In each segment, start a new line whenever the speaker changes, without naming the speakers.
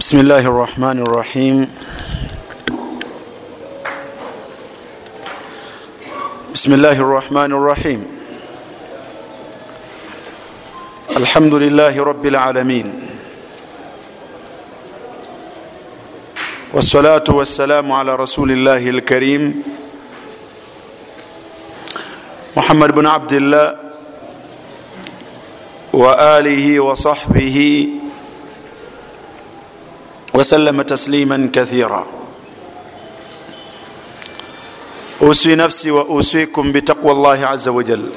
بسم الله الرحمن الرحيم بسم الله الرحمن الرحيم الحمد لله رب العالمين والصلاة والسلام على رسول الله الكريم محمد بن عبد الله وآله وصحبه وسلم تسليما كثيرا. اوسي نفسي واوصيكم بتقوى الله عز وجل.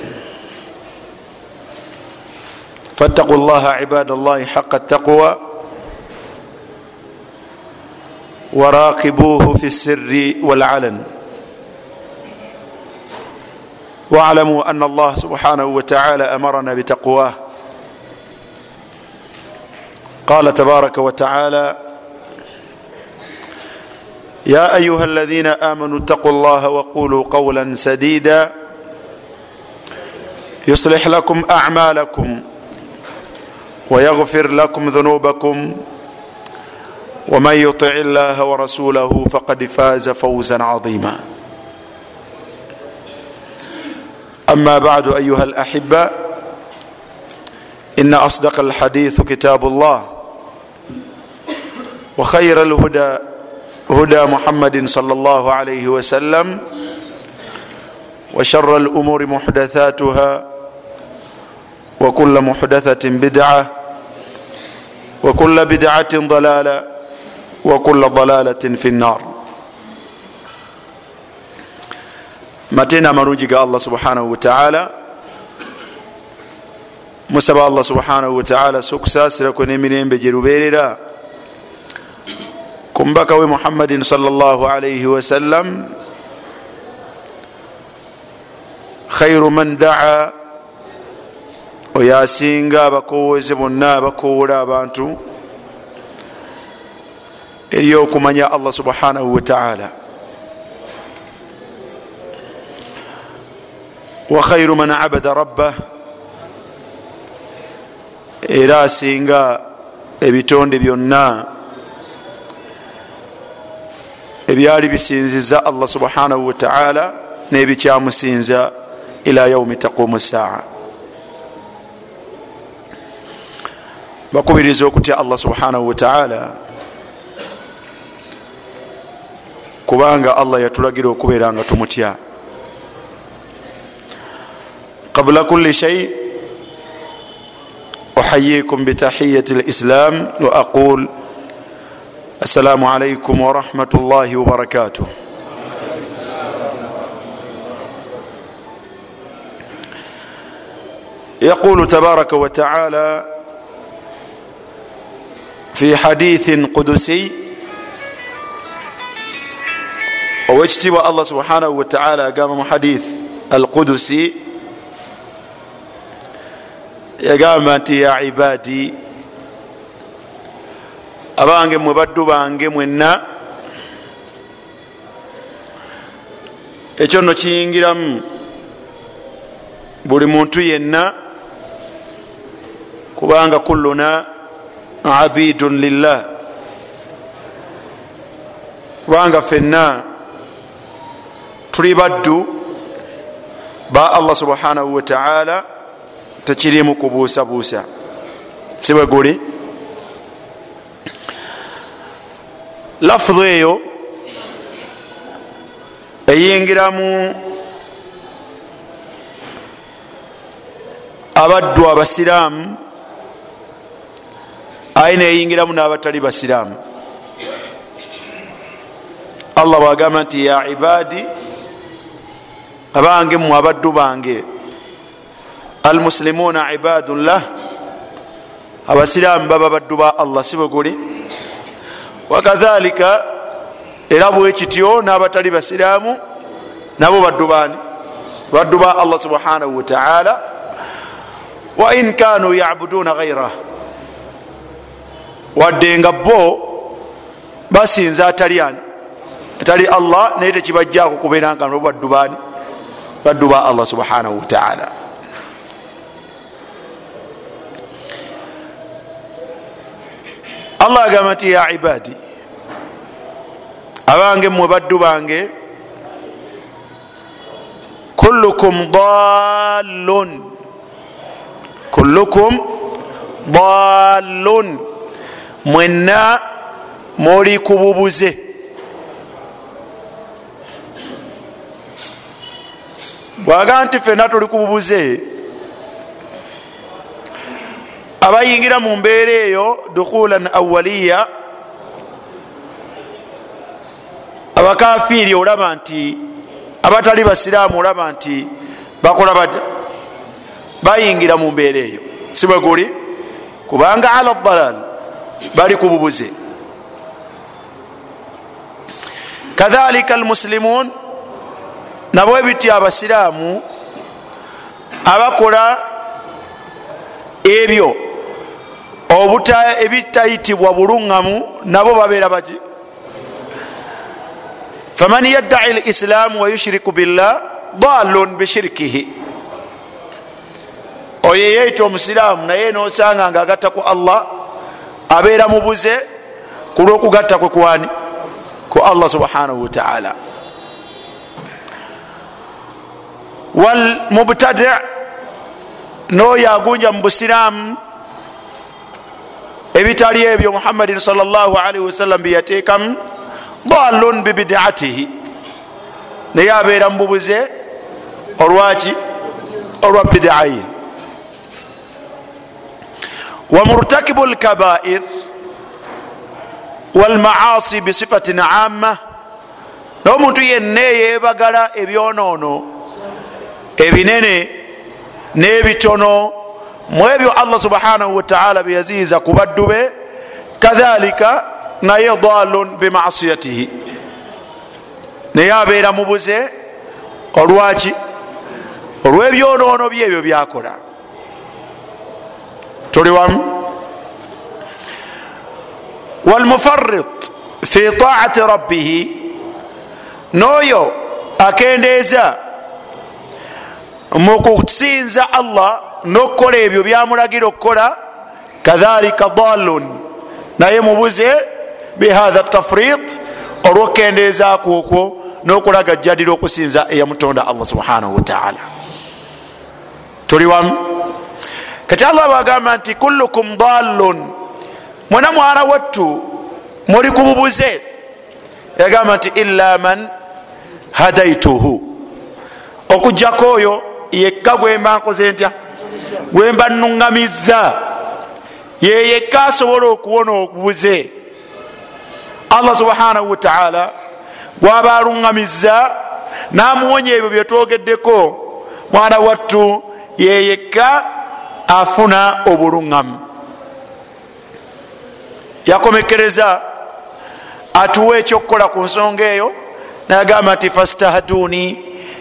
فاتقوا الله عباد الله حق التقوى. وراقبوه في السر والعلن. واعلموا ان الله سبحانه وتعالى امرنا بتقواه. قال تبارك وتعالى يا أيها الذين آمنوا اتقوا الله وقولوا قولا سديدا يصلح لكم أعمالكم ويغفر لكم ذنوبكم ومن يطع الله ورسوله فقد فاز فوزا عظيما. أما بعد أيها الأحبة إن أصدق الحديث كتاب الله وخير الهدى هدى محمد صلى الله عليه وسلم وشر الأمور محدثاتها وكل محدثة بدعة وكل بدعة ضلالة وكل ضلالة في النار. متين مرونجك الله سبحانه وتعالى musaba allah subhanahu wataala sokusaasirako n'emirembe gye lubeerera ku mbaka we muhammadin salllahalaihi wasallam. Khairu man daa. Oyo asinga abakowooze bonna abakowoola abantu. Eri okumanya allah subhanahu wataala wa khairu man abada rabbah. Era asinga ebitonde byonna ebyali bisinziza allah subhanahu wataala nebikyamusinza ila yaumi taqumu saa. Bakubiriza okutya allah subhanahu wataala kubanga allah yatulagira okubeera nga tumutya. Qabula kuli shai uhayikum bitahiyati lislam wa aqul السلام عليكم ورحمة الله وبركاته يقول تبارك وتعالى في حديث قدسي owekitiibwa allah subhanahu wataala agamba mu hadith al qudusi yagamba nti ya ibaadi abange mwe baddu bange mwenna. Ekyo nno kiyingiramu buli muntu yenna kubanga kulluna abidun lillah. Kubanga fenna tuli baddu ba allah subhanahu wataala tekirimu kubuusabuusa. Si bwe guli lafudu eyo eyingiramu abaddu abasiraamu aye neyingiramu n'abatali basiraamu. Allah bwagamba nti ya ibaadi abange mu abaddu bange almusilimuuna ibadun lah abasiraamu baba baddu ba allah si bwe guli wakadhalika era bwekityo n'abatali basiraamu nabo baddu bani baddu ba allah subhanahu wataala wain kanu yabuduna gairah wadde nga bo basinza atali ani? Atali allah naye tekibajjako kubeera nga nabo baddu bani baddu ba allah subhanahu wataala allah agamba nti ya ibadi abange mmwe baddu bange kullukum dallun kullukum dallun. Mwenna muli kububuze bwaga nti fenna tuli kububuze abayingira mu mbeera eyo dukhulan awaliya abakafiiri olaba nti abatali basiraamu olaba nti bakola batya bayingira mu mbeera eyo. Si bwe guli? Kubanga ala dalal bali kububuze kadhalika almuslimun nabwe bityo abasiraamu abakola ebyo ebitayitibwa buluŋŋamu nabo babeera baki faman yaddai lislaamu wayushiriku billah dalun bishirikihi oyo yeeyita omusiraamu naye nosanga nga agatta ku allah abeera mubuze ku lwokugatta kwe kwani? Ku allah subhanahu wataala walmubtadi noyo agunja mu busiraamu ebitali ebyo muhammadin salllahalihi wasallam byeyateekamu dalun bibidaatihi naye abeera mububuze olwaki? Olwa bidaaye wamurtakibu lkabair walmaasi bisifatin amma naye omuntu yenna eyebagala ebyonoono ebinene n'ebitono mu ebyo allah subhanahu wataala byeyaziiza ku baddu be kadhalika naye dalun bimasiyatihi naye abeera mubuze olwaki? Olw'ebyonoono byebyo byakola. Tuli wamu? Walmufarit fi taati rabbihi n'oyo akendeeza mu kusinza allah n'okukola ebyo byamulagira okukola kadhalika dalun naye mubuze bihatha tafrit olwokukendeezaako okwo n'okulaga jjadira okusinza eyamutonda allah subhanahu wataala tuli wamu kati allah bagamba nti kullukum dalun mwena mwana wattu muli kububuze yagamba nti illa man hadaituhu okujjako oyo yekka gwemba nkoze ntya gwemba nuŋŋamizza yeyekka asobola okuwona obubuze allah subhanahu wataala gwaba aluŋŋamizza namuwonya ebyo byetwogeddeko. Mwana wattu yeyekka afuna obuluŋŋamu yakomekereza atuwa ekyokukola ku nsonga eyo nayagamba nti fastahduni.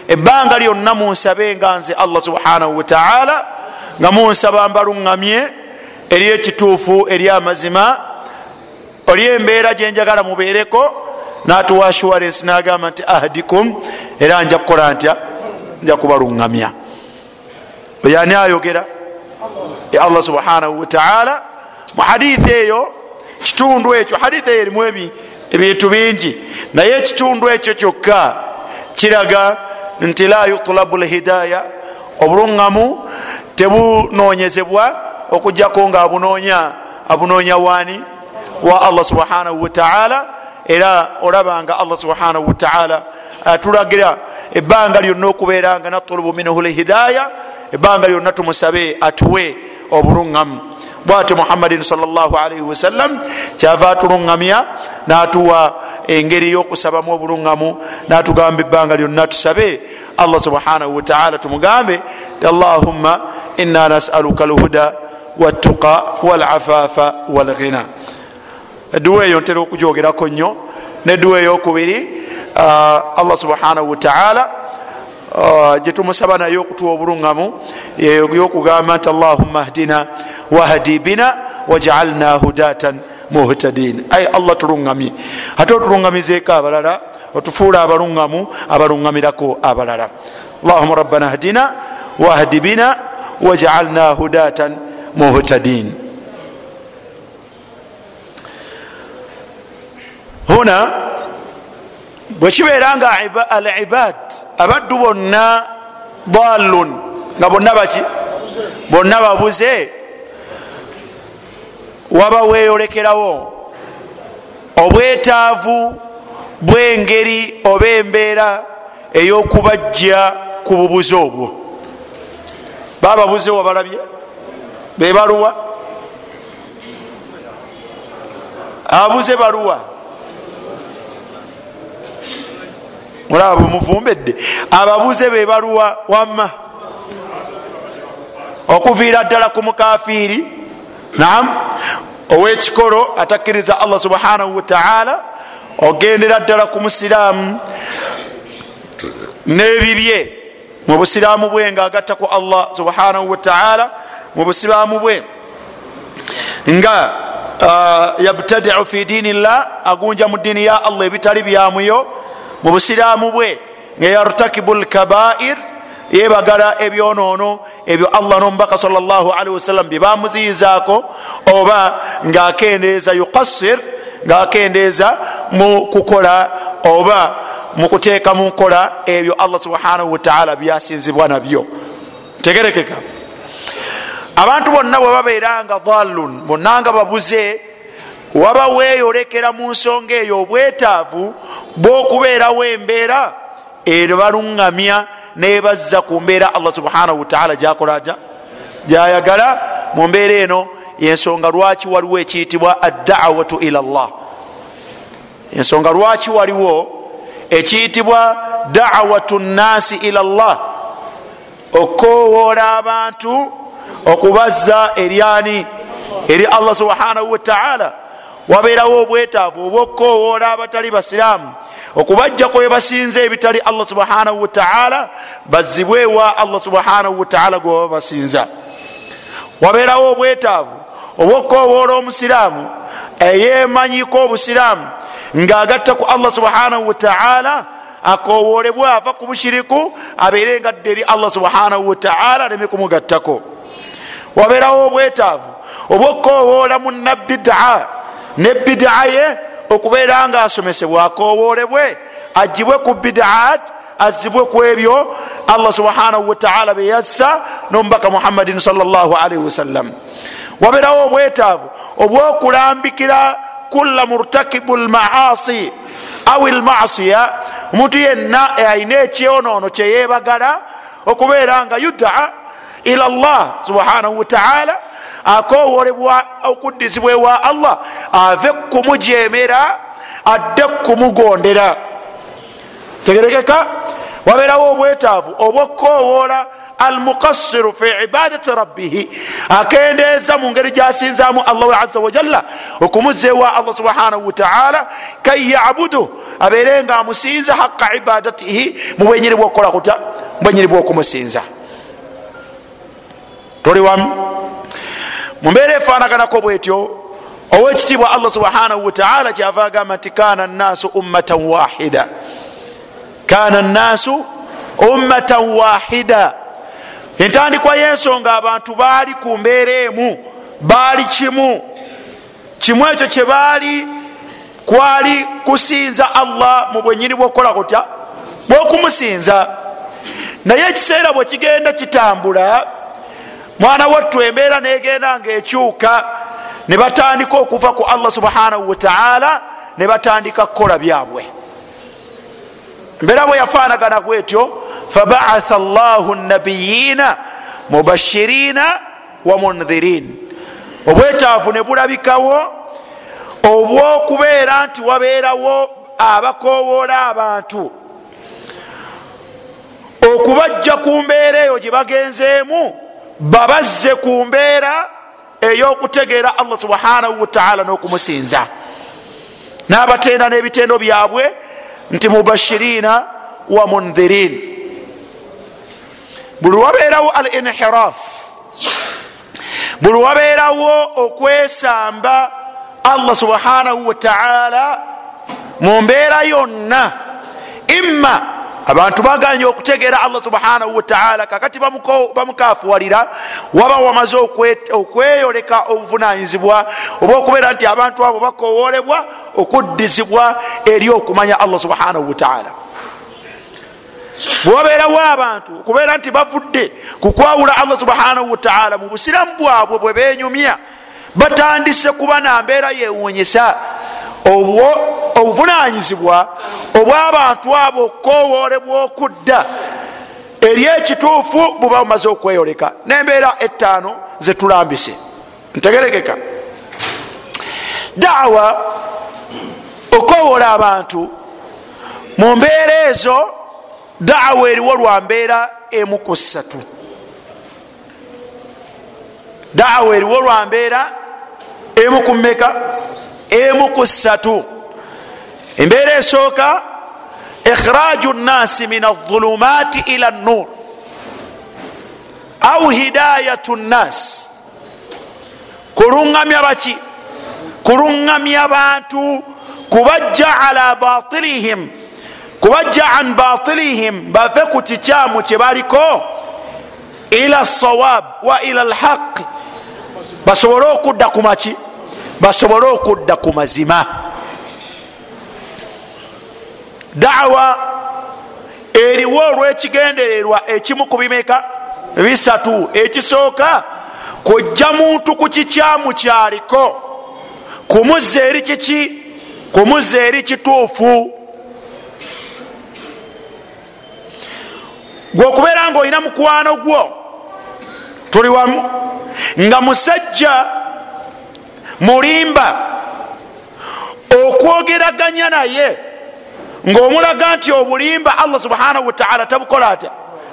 Ebbanga lyonna munsabe nga nze allah subhanahu wataala nga munsaba mbaluŋŋamye eri ekituufu eri amazima oli embeera gyenjagala mubeereko natuwa assurance nagamba nti ahdikum era nja kukola ntya? Nja kubaluŋŋamya. Oyani ayogera? Allah subhanahu wataala mu hadithi eyo kitundu ekyo hadithi eyo erimu ebintu bingi. Naye ekitundu ekyo kyokka kiraga nti la yutlabu lhidaya. Obuluŋŋamu tebunonyezebwa okujjako nga abunonya abunonya wani wa allah subhanahu wataala era olabanga allah subhanahu wataala atulagira ebbanga lyonna okubeera nga natulubu minhu lhidaya ebbanga lyonna tumusabe atuwe obuluŋŋamu bwatyo muhammadin salllahalaihi wasallam kyava atuluŋŋamya natuwa engeri yokusabamu obuluŋŋamu natugamba ebbanga lyonna tusabe. Allah subhanahu wataala tumugambe allahumma inna nasaluka lhuda watuqa walafafa walghina edduwa eyo ntera okujogerako nnyo nedduwa eyokubiri allah subhanahu wataala gyetumusaba naye okutuwa obuluŋŋamu yokugamba nti allahumma hdina wahdi bina wajalna hudatan muhtadin. Ai allah tuluŋŋamye ate otuluŋŋamizeeko abalala otufuula abaluŋŋamu abaluŋŋamirako abalala. Allahuma rabbana hdina wahdi bina wajalna hudatan muhtadin huna bwekibeera nga al ibad abaddu bonna dalun nga bonna baki bonna babuze waba weyolekerawo obwetaavu bwengeri oba embeera eyokubajja ku bubuze obwo. Bababuze wabalabye? Bebaluwa abuze baluwa mulaba bwemufumbedde ababuze bebaluwa wamma. Okuviira ddala ku mukafiiri nam owekikolo atakkiriza allah subhanahu wataala ogendera ddala ku musiraamu n'ebibye mu busiraamu bwe nga agatta ku allah subhanahu wataala mu busiraamu bwe. Nga uh, yabtadiu fi diini llah agunja mu diini ya allah ebitali byamuyo mu busiraamu bwe. Nga yartakibu lkabair yebagala ebyonoono ebyo allah nomubaka wasallam byebamuziyizaako oba ngaakendeeza yukassir ngaakendeeza mu kukola oba mu kuteeka mu nkola ebyo allah subhanahu wataala byasinzibwa nabyo. Tegerekeka. Abantu bonna bwe babeera nga dallun bonna nga babuze waba weeyolekera mu nsonga eyo obwetaavu bwokubeerawo embeera ero baluŋŋamya nebazza ku mbeera allah subhanahu wataala gyakolaja gyayagala. Mu mbeera eno yensonga lwaki waliwo ekiyitibwa addawatu ila llah ensonga lwaki waliwo ekiyitibwa dawatu nnasi ila llah okowoola abantu okubazza eryani eri allah subhanahu wataala wabeerawo obwetaavu obwokowoola abatali basiraamu. Okubajja kwe basinze ebitali allah subhanahu wataala bazibwewa allah subhanahu wataala gwe baba basinza. Wabeerawo obwetaavu obwokowoola omusiraamu eyemanyiko obusiraamu ngaagatta ku allah subhanahu wataala akowoolebwe ava ku bushiriku abeere ngadde eri allah subhanahu wataala aleme kumugattako. Wabeerawo obwetaavu obwokowoola munabbidaa ne bidaa ye okubeera nga asomesebwa akowoolebwe agibwe ku bidaat azibwe ku ebyo allah subhanahu wataala beyassa nomubaka muhammadin salllahalihi wasallam wabeerawo obwetaavu obwokulambikira kulla murtakibu lmaasi au lmasiya omuntu yenna alina ekyonoono kyeyebagala okubeera nga yudaa ila llah subhanahu wataala akowolebwa okuddizibwa ewa allah ave kumujemera adde kumugondera. Tegerekeka wabeerawo obwetaavu obwokowoola almukassiru fi ibadati rabbihi akendeeza mu ngeri gyasinzaamu allahu aza wajalla okumuzza ewa allah subhanahu wataala kai yabudu abeere nga amusinza haqa ibadatihi mu bwenyini bwokukola kutya bwenyini bwokumusinza. Toli wamu mu mbeera efanaganako bwetyo owekitiibwa allah subhanahu wataala kyava agamba nti kana nnaasu ummatan wahida. Kana nnaasu ummatan wahida. Entandikwa y'ensonga abantu baali ku mbeera emu baali kimu. Kimu ekyo kye baali kwali kusinza allah mu bwenyini bwokukola kutya? Bwokumusinza. Naye ekiseera bwe kigenda kitambula mwana wattu embeera negenda ngaekyuka ne batandika okuva ku allah subhanahu wataala ne batandika kukola byabwe. Embeera bwe yafaanagana bwetyo fabaatha llahu nabiyina mubashirina wa mundhirin obwetaavu ne bulabikawo obwokubeera nti wabeerawo abakowoola abantu. Okubajja ku mbeera eyo gye bagenzeemu babazze ku mbeera ey'okutegeera allah subhanahu wataala n'okumusinza. N'abatenda n'ebitendo byabwe nti mubashirina wa mundhirin buli wabeerawo al inhiraf buli wabeerawo okwesamba allah subhanahu wataala mu mbeera yonna. Imma abantu baganye okutegeera allah subhanahu wataala kakati bamukafuwalira waba wamaze okweyoleka obuvunanyizibwa oba okubeera nti abantu abo bakowolebwa okuddizibwa eri okumanya allah subhanahu wataala bwewabeerawo abantu okubeera nti bavudde kukwawula allah subhanahu wataala mu busiramu bwabwe bwe benyumya batandise kuba nambeera yewunyisa obuvunanyizibwa obwabantu abo okukowoolebwa okudda eri ekituufu buba bumaze okweyoleka. Nembeera etaano zetulambise ntegeregeka daawa okowoola abantu. Mu mbeera ezo daawa eriwo lwa mbeera emu ku ssatu. Daawa eriwo lwa mbeera emu ku mmeka emu ku ssatu. Embeera esooka ikhraju nnasi min alظulumaati ila nur au hidayatu nnas kuluŋŋamya baki? Kuluŋŋamya bantu. Kubajja ala batilihim kubajja an batilihim bave ku kikyamu kye baliko. Ila sawab wa ila lhaqi basobole okudda ku maki basobole okudda ku mazima. Dawa eriwo olwekigendererwa ekimu ku bimeka bisatu ekisooka kujja muntu ku kikyamu kyaliko. Kumuzza eri kiki? Kumuzza eri kituufu. Gwe okubeera nga olina mukwano gwo tuli wamu. Nga musajja mulimba. Okwogeraganya naye ngaomulaga nti obulimba allah subhanahu wataala tabukola atya?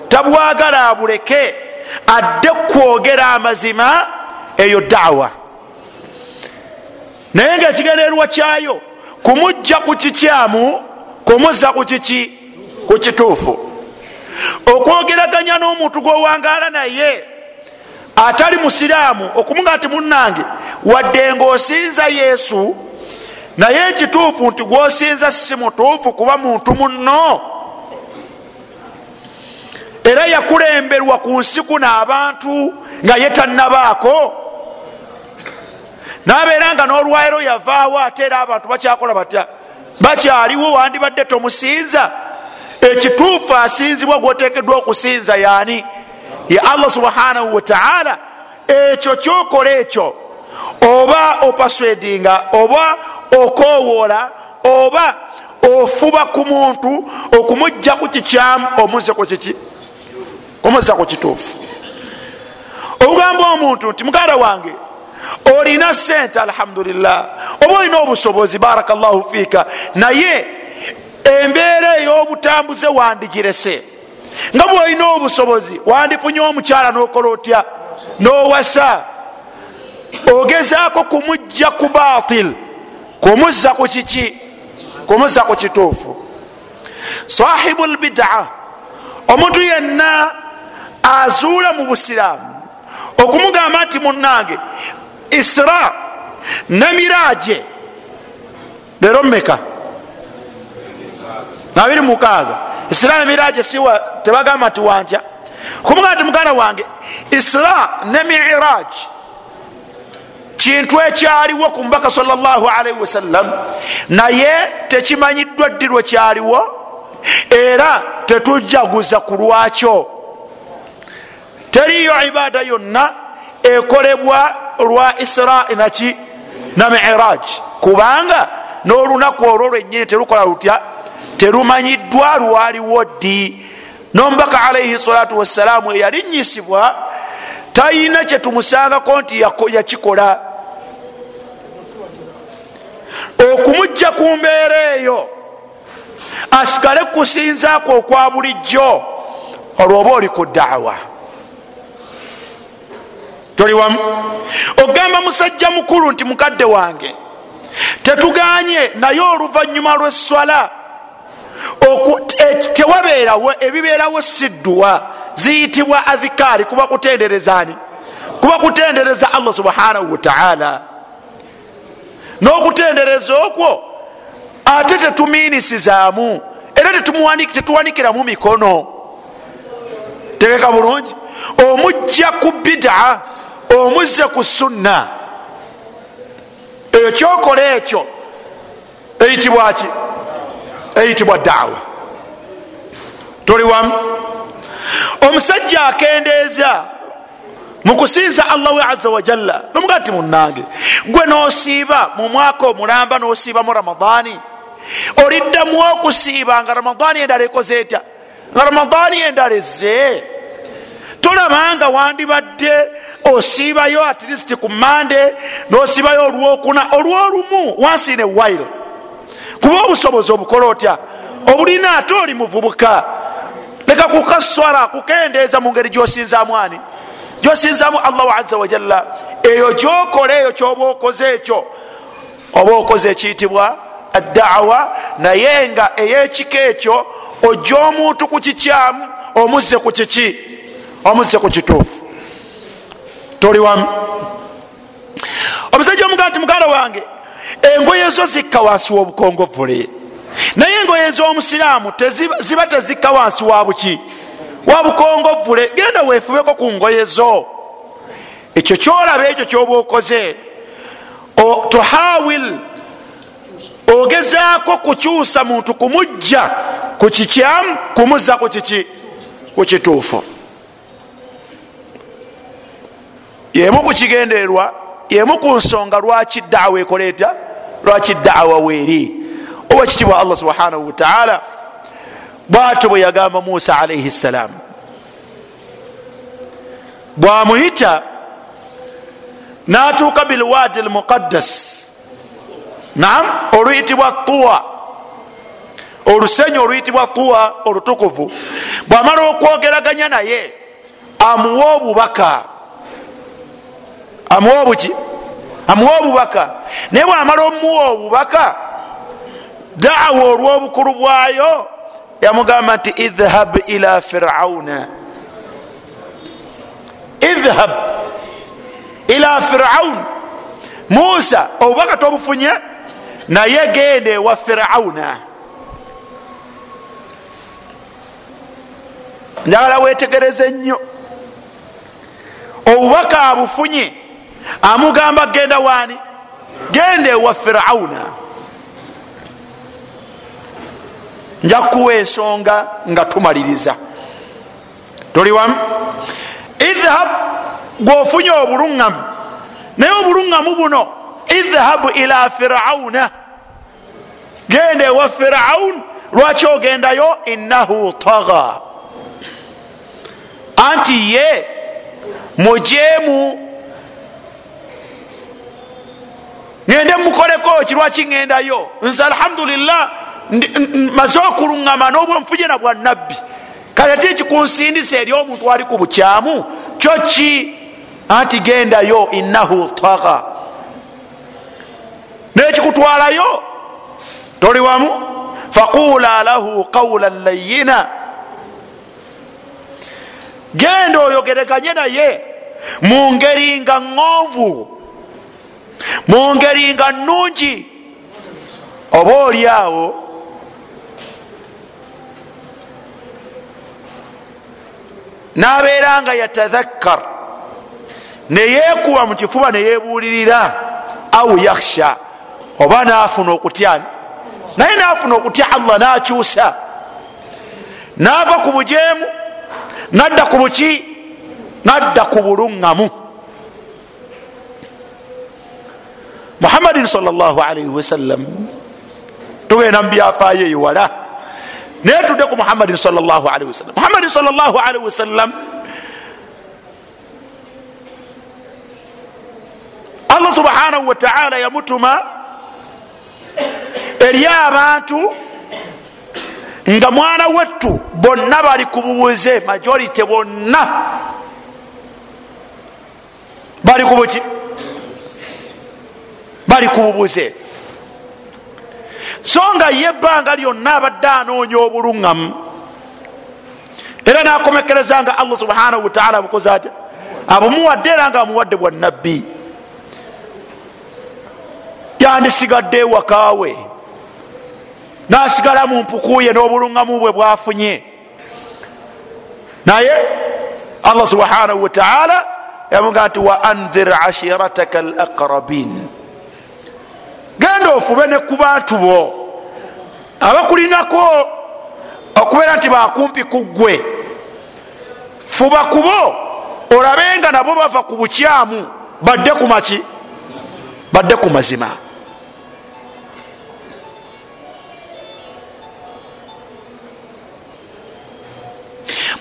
Tabwagala abuleke adde kwogera amazima eyo dawa naye nga ekigendererwa kyayo kumujja ku kikyamu kumuzza ku kiki? Ku kituufu. Okwogeraganya n'omuntu gwowangaala naye atali musiraamu okumuga nti munange wadde ngaosinza yesu naye ekituufu nti gwosinza si mutuufu kuba muntu muno era yakulemberwa ku nsi kuno abantu nga ye tannabaako. Nabeera nga n'olwayiro yavaawo ate era abantu bakyakola batya? Bakyaliwo wandibadde tomusinza. Ekituufu asinzibwa gwotekeddwa okusinza yaani ye allah subhanahu wataala ekyo kyokola ekyo. Oba opaswedinga oba okowoola oba ofuba ku muntu okumujja ku kikyamu omuze ku kiki omuzza ku kituufu. Okugamba omuntu nti muganda wange olina sente alhamdulillah oba olina obusobozi baraka llahu fiika naye embeera ey'obutambuze wandigirese nga bwolina obusobozi wandifunye omukyala nokola otya? Nowasa. Ogezaako kumujja ku batil kumuzza ku kiki? Kumuzza ku kituufu. Sahibu lbidaa omuntu yenna azuula mu busiraamu. Okumugamba nti munange isra nemiraje leero mmeka? 26 isiraamu miraje siwa tebagamba nti wantya. Kumuga nti muganda wange isra ne miraj kintu ekyaliwo ku mubaka salaalaihi wasallam naye tekimanyiddwa ddi lwe kyaliwo era tetujjaguza ku lwakyo. Teriyo ibaada yonna ekolebwa lwa isra naki na miraj. Kubanga n'olunaku olwo lwennyini terukola lutya. Terumanyiddwa lwaliwo ddi? Nomubaka alaihi salatu wassalamu eyalinyisibwa talina kyetumusangako nti yakikola. Okumujja ku mbeera eyo asigale kusinzaako okwa bulijjo olwoba oli ku daawa toli wamu? Ogamba musajja mukulu nti mukadde wange tetuganye naye oluvanyuma lweswala tewabeerawo ebibeerawo sidduwa ziyitibwa adhikaari kuba kutenderezani. Kuba kutendereza allah subhanahu wataala n'okutendereza okwo ate tetumiinisizaamu era tetuwanikiramu mikono. Tegeka bulungi. Omujja ku bida omuzze ku sunna. Ekyo kyokola ekyo eyitibwa ki eyitibwa daawa. Toli wamu. Omusajja akendeeza mukusinza allahu aza wajalla nomugaa ti munange gwe nosiiba mu mwaka omulamba nosiibamu ramadaani? Oliddamu okusiiba nga ramadaani endala ekoze etya? Nga ramadaani endala ezze? Tolabanga wandibadde osiibayo atlist ku mande nosiibayo olwokuna olwolumu wansine wairo kuba obusobozi obukola otya? Obulina ate oli muvubuka. Leka kukaswala kukendeeza mu ngeri gyosinzamu ani? Gyosinzamu allahu aza wajalla eyo gyokola eyo kyoba okoze ekyo. Oba okoze ekiyitibwa addawa naye nga eyekika ekyo ojja omuntu ku kikyamu omuzze ku kiki? Omuzze ku kituufu. Toli wamu. Omusajja omugaa nti muganda wange engoye zo zikka wansi w'obukongovule naye engoye ez'omusiraamu ziba tezikka wansi wa buki? Wa bukongovule genda weefubeko ku ngoye zo. Ekyo kyolaba ekyo kyoba okoze tuhawil. Ogezaako kukyusa muntu kumujja ku kikyamu kumuzza ku kiki? Ku kituufu. Yemu ku kigendererwa yemu ku nsonga lwaki daawa ekola etya lwaki daawa weeri? Oba kitibwa allah subhanahu wataala bwatyo bwe yagamba musa alaihi ssalaamu bwamuyita natuuka bilwadi lmuqaddas naam oluyitibwa tuwa. Olusenyi oluyitibwa tuwa olutukuvu. Bwamala okwogeraganya naye amuwa obubaka. Amuwa obuki amuwa obubaka. Naye bwamala omuwa obubaka daawa olw'obukulu bwayo yamugamba nti idhhab ila firauna. Idhhab ila firaun. Musa obubaka tobufunye naye gende wa firauna. Njagala wetegereze nnyo. Obubaka abufunye amugamba genda waani? Gende wa firauna njakuwa ensonga nga tumaliriza. Toli wamu? Idhhab gwofunye obuluŋŋamu. Naye obuluŋŋamu buno idhhabu ila firauna genda ewa firaun lwaki ogendayo? Innahu taga anti ye mujeemu ngende mukoleko ki lwaki ŋendayo nze alhamdulillah maze okuluŋŋama n'obwenfujena bwa nabbi kale ti ekikunsindisa eri omuntu ali ku bukyamu kyo ki? Anti gendayo innahu taga nekikutwalayo toli wamu? Faqula lahu qawlan layina genda oyogereganye naye mu ngeri nga ŋonvu mu ngeri nga nungi oba oli awo? Nabeera nga yatadhakkar. Neyekuba mu kifuba neyebuulirira au yakhsha. Oba nafuna okutya? Naye nafuna okutya allah nakyusa. Nava ku bujeemu nadda ku buki nadda ku buluŋŋamu muhammadin salllahalaihi wasallam tugenda mu byafaayo eyiwala. Naye tudde ku muhammadin salllahalaihi wasallam muhammadin salllahalaihi wasallam allah subhanahu wataala yamutuma eri abantu nga mwana wettu bonna bali ku bubuze majority bonna bali ku buki bali ku bubuze. So nga ye ebbanga lyonna abadde anoonya obuluŋŋamu era nakomekereza nga allah subhanahu wataala abukoze atya abumuwadde era nga amuwadde bwa nabbi yandisigadde ewakaawe nasigala mu mpukuye n'obulungamu bwe bwafunye. Naye allah subhanahu wataala yamuga nti wa andhir ashirataka al aqrabin genda ofube ne ku bantu bo abakulinako okubeera nti bakumpi ku ggwe. Fuba kubo olabenga nabo bava ku bukyamu badde ku maki badde ku mazima.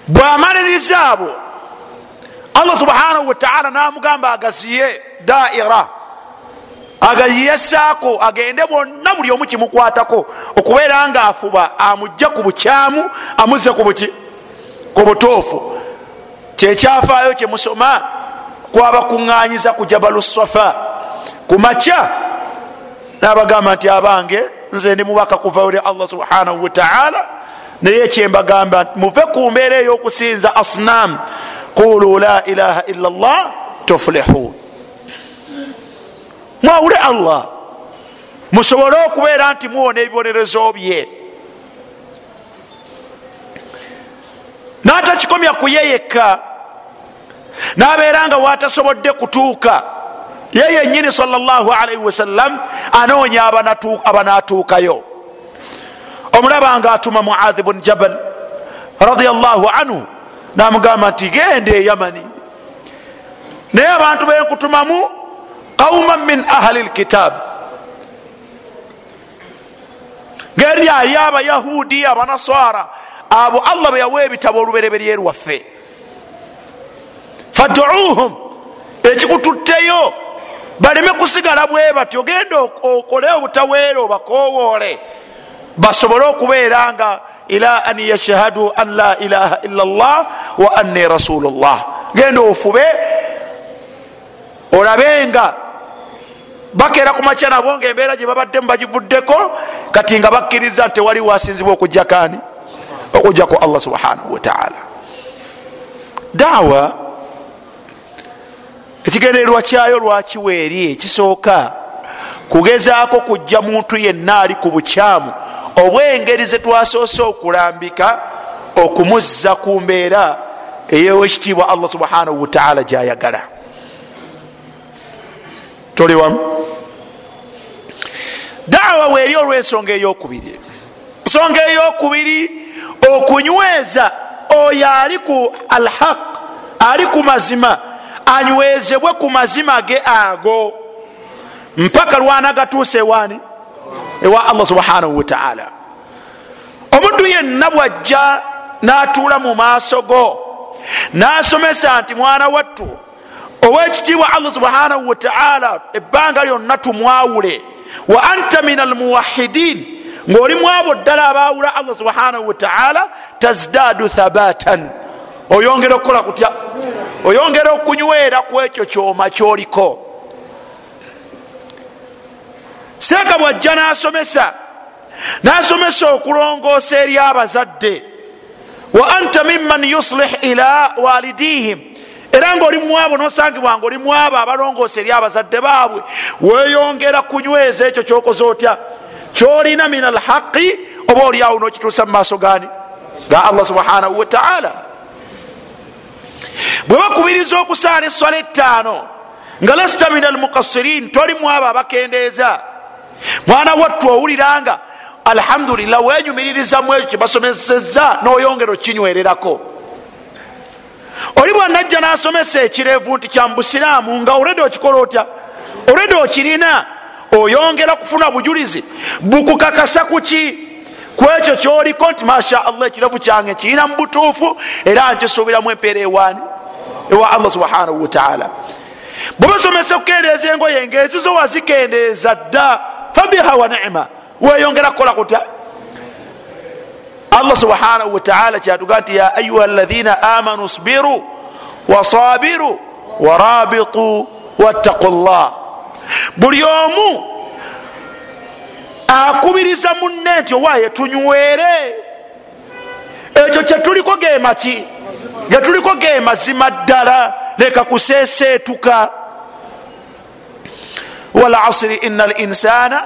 Bwamaliriza abo allah subhanahu wataala namugamba agaziye daira agaziye saako agende bonna buli omu kimukwatako okubeera nga afuba amugja ku bukyamu amuzze ku butuufu. Kyekyafaayo kyemusoma kwabakuŋŋanyiza ku jabalu safa ku makya nabagamba nti abange nze ndi mubaka kuva eri allah subhanahu wataala naye kyembagamba nti muve ku mbeera ey'okusinza asnam qulu la ilaha illa llah tuflihun mwawule allah. Musobole okubeera nti muwona ebibonerezo bye. N'atakikomya kuyeyeka. Nabeera nga watasobodde kutuuka. Ye yenyini salaalaihi wasallam anoonya abanatuukayo. Omulaba nga atuma muadhi bun jabal radiallahu anhu namugamba nti genda eyamani naye abantu benkutumamu qauman min ahli lkitab ngeri ali abayahudi abanaswara abo allah beyawa ebitabo olubereberye lwaffe faduuhum ekikututteyo baleme kusigala bwe batyo. Genda okole obutaweera obakowoole basobole okubeera nga ila an yashhadu an la ilaha illa llah wa anni rasulu llah genda ofube olabenga bakeera ku makya nabo nga embeera gye babaddemu bagivuddeko kati nga bakkiriza tewali wasinzibwa okujja kani okujjaku allah subhanahu wataala daawa ekigendererwa kyayo lwakiwa eri ekisooka kugezaako kujja muntu yenna ali ku bukyamu? Obwengeri zetwasoose okulambika okumuzza ku mbeera eyowekitiibwa allah subhanahu wataala gyayagala. Toli wamu daawa weeri olwensonga eyokubiri. Ensonga eyokubiri okunyweza oyo ali ku alhaq ali ku mazima anywezebwe ku mazima ge ago. Mpaka lwanagatuusa ewaani? Ewa allah subhanahu wataala omuntu yenna bwajja n'atuula mu maaso go n'asomesa nti mwana wattu owekitiibwa allah subhanahu wataala ebbanga lyonna tumwawule wa anta min almuwahidin ngaolimu abo ddala abawula allah subhanahu wataala tazdadu thabatan. Oyongera okukola kutya? Oyongera okunywera ku ekyo kyoma kyoliko. Seeka bwajja n'asomesa. N'asomesa okulongoosa eri abazadde. Wa anta miman yuslih ila walidihim era ngaoli muabo nosangibwa nga oli muabo abalongoosa eri abazadde baabwe weyongera kunyweza ekyo kyokoze otya? Kyolina min alhaqi oba oliawo nokituusa mu maaso gani ga allah subhanahu wataala bwe bakubiriza okusaala eswala ettaano nga lasita min almukassirin toli muabo abakendeeza. Mwana wattu owuliranga alhamdulillah wenyumiririzamu ekyo kyebasomeseza noyongera okinywererako oli bwanajja nasomesa ekirevu nti kyambusiraamu nga oledi okikola otya? Oledi okirina? Oyongera kufuna bujulizi? Bukukakasa kuki? Kwekyo kyoliko nti masha allah ekirevu kyange kirina mu butuufu era nkisuubiramu empeera ewaani ewa allah subhanahu wataala bwebasomesa okukendeeza engoye ngaezizo wazikendeeza dda fabiha wa nima. Weyongera kukola kutya allah subhanahu wataala kyatuga nti ya ayuha alaina amanu sbiru wasabiru warabitu wattaqu llah buli omu akubiriza munne nti owaye tunywere. Ekyo kyetuliko gemaki getuliko ge mazima ddala leka kuseseetuka walasiri ina linsana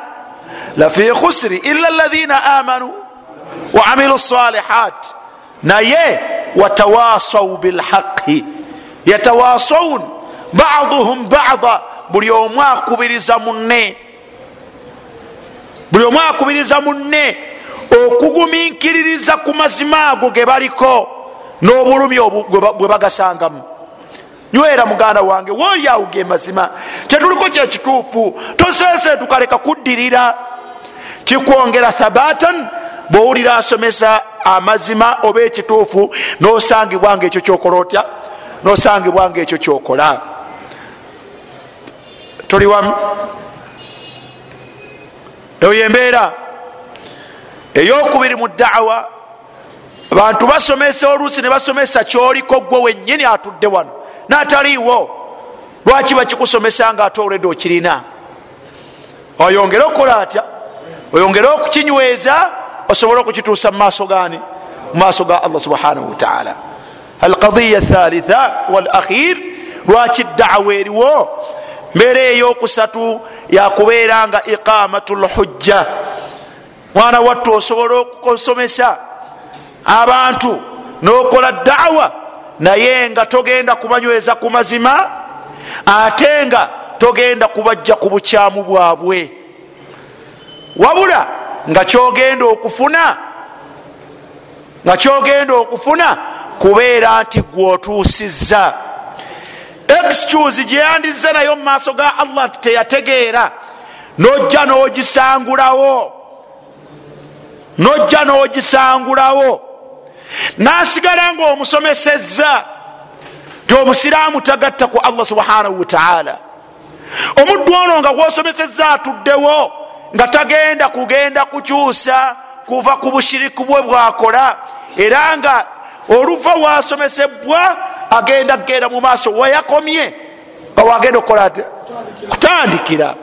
lafi khusri ila alaina amanu waamilu salihat naye watawasau bilhaqi yatawasaun baduhum bada buli omu akubiriza munne buli omu akubiriza munne okuguminkiririza ku mazima ago ge baliko n'obulumi bwe bagasangamu nywera muganda wange woolyawo ge mazima kyetuliko kyekituufu tosese tukaleka kuddirira kikwongera thabatan bwowulira asomesa amazima oba ekituufu nosangibwa nga ekyo kyokola otya nosangibwa nga ekyo kyokola. Toli wamu. Eyo embeera eyokubiri mu daawa abantu basomesa oluusi ne basomesa kyoliko gwe wenyini atudde wano. Nataliiwo. Lwaki bakikusomesa nga ate olwedde okirina? Oyongere okukola atya? Oyongere okukinyweza osobole okukituusa mumaaso gani mumaaso ga allah subhanahu wataala alqadiya thalitha walakhir lwaki daawa eriwo? Mbeera eyokusatu yakubeera nga iqamatu lhujja mwana wattu osobola okusomesa abantu nokola daawa naye nga togenda kubanyweza ku mazima ate nga togenda kubajja ku bukyamu bwabwe. Wabula nga kyogenda okufuna nga kyogenda okufuna kubeera nti gweotuusizza excuse gyeyandize nayo mu maaso ga allah nti teyategeera. Nojja n'ogisangulawo. Nojja n'ogisangulawo. Nasigala nga omusomesezza ti omusiraamu tagatta ku allah subhanahu wataala omuddu ono nga gwosomesezza atuddewo nga tagenda kugenda kukyusa kuva ku bushiriku bwe bwakola era nga oluva wasomesebwa agenda kgenda mu maaso wayakomye nga wagenda okukola kutandikira.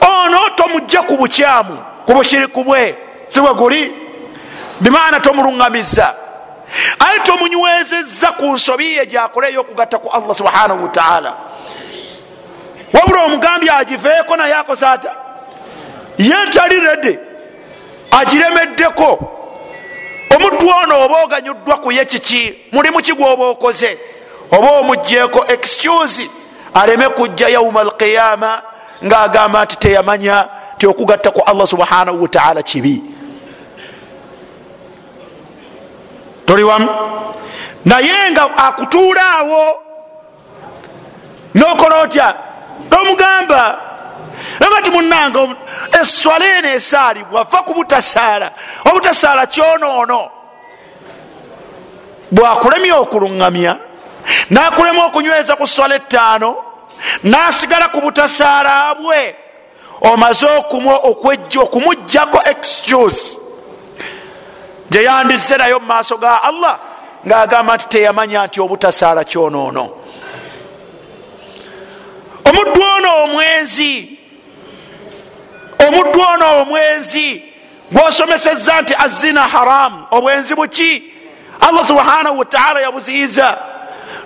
Ono tomujja ku bukyamu ku bushiriku bwe sibwe guli? Bimaana tomuluŋŋamiza aye tomunywezezza ku nsobi ye gyakole eyokugatta ku allah subhanahu wataala wabula omugambye agiveeko naye akoze ata ye ntali redde agiremeddeko. Omuddu ono oba oganyuddwa ku ye kiki? Mulimu ki gwoba okoze? Oba omugjeeko excuse. Aleme kujja yauma alqiyama ngaagamba nti teyamanya ti okugatta ku allah subhanahu wataala kibi. Toli wamu? Naye nga akutuula awo nokola otya nomugamba nagati munange eswala eno esaalibwa va ku butasaala obutasaala kyonoono bwakulemya okuluŋŋamya nakulema okunyweza ku swala ettaano nasigala ku butasaala bwe omaze okumugjako excuse gyeyandize nayo mu maaso ga allah ngaagamba nti teyamanya nti obutasaala kyonoono omuddu ono omwenzi omuddu ono omwenzi gwosomeseza nti azina haramu obwenzi buki allah subhanahu wataala yabuziyiza.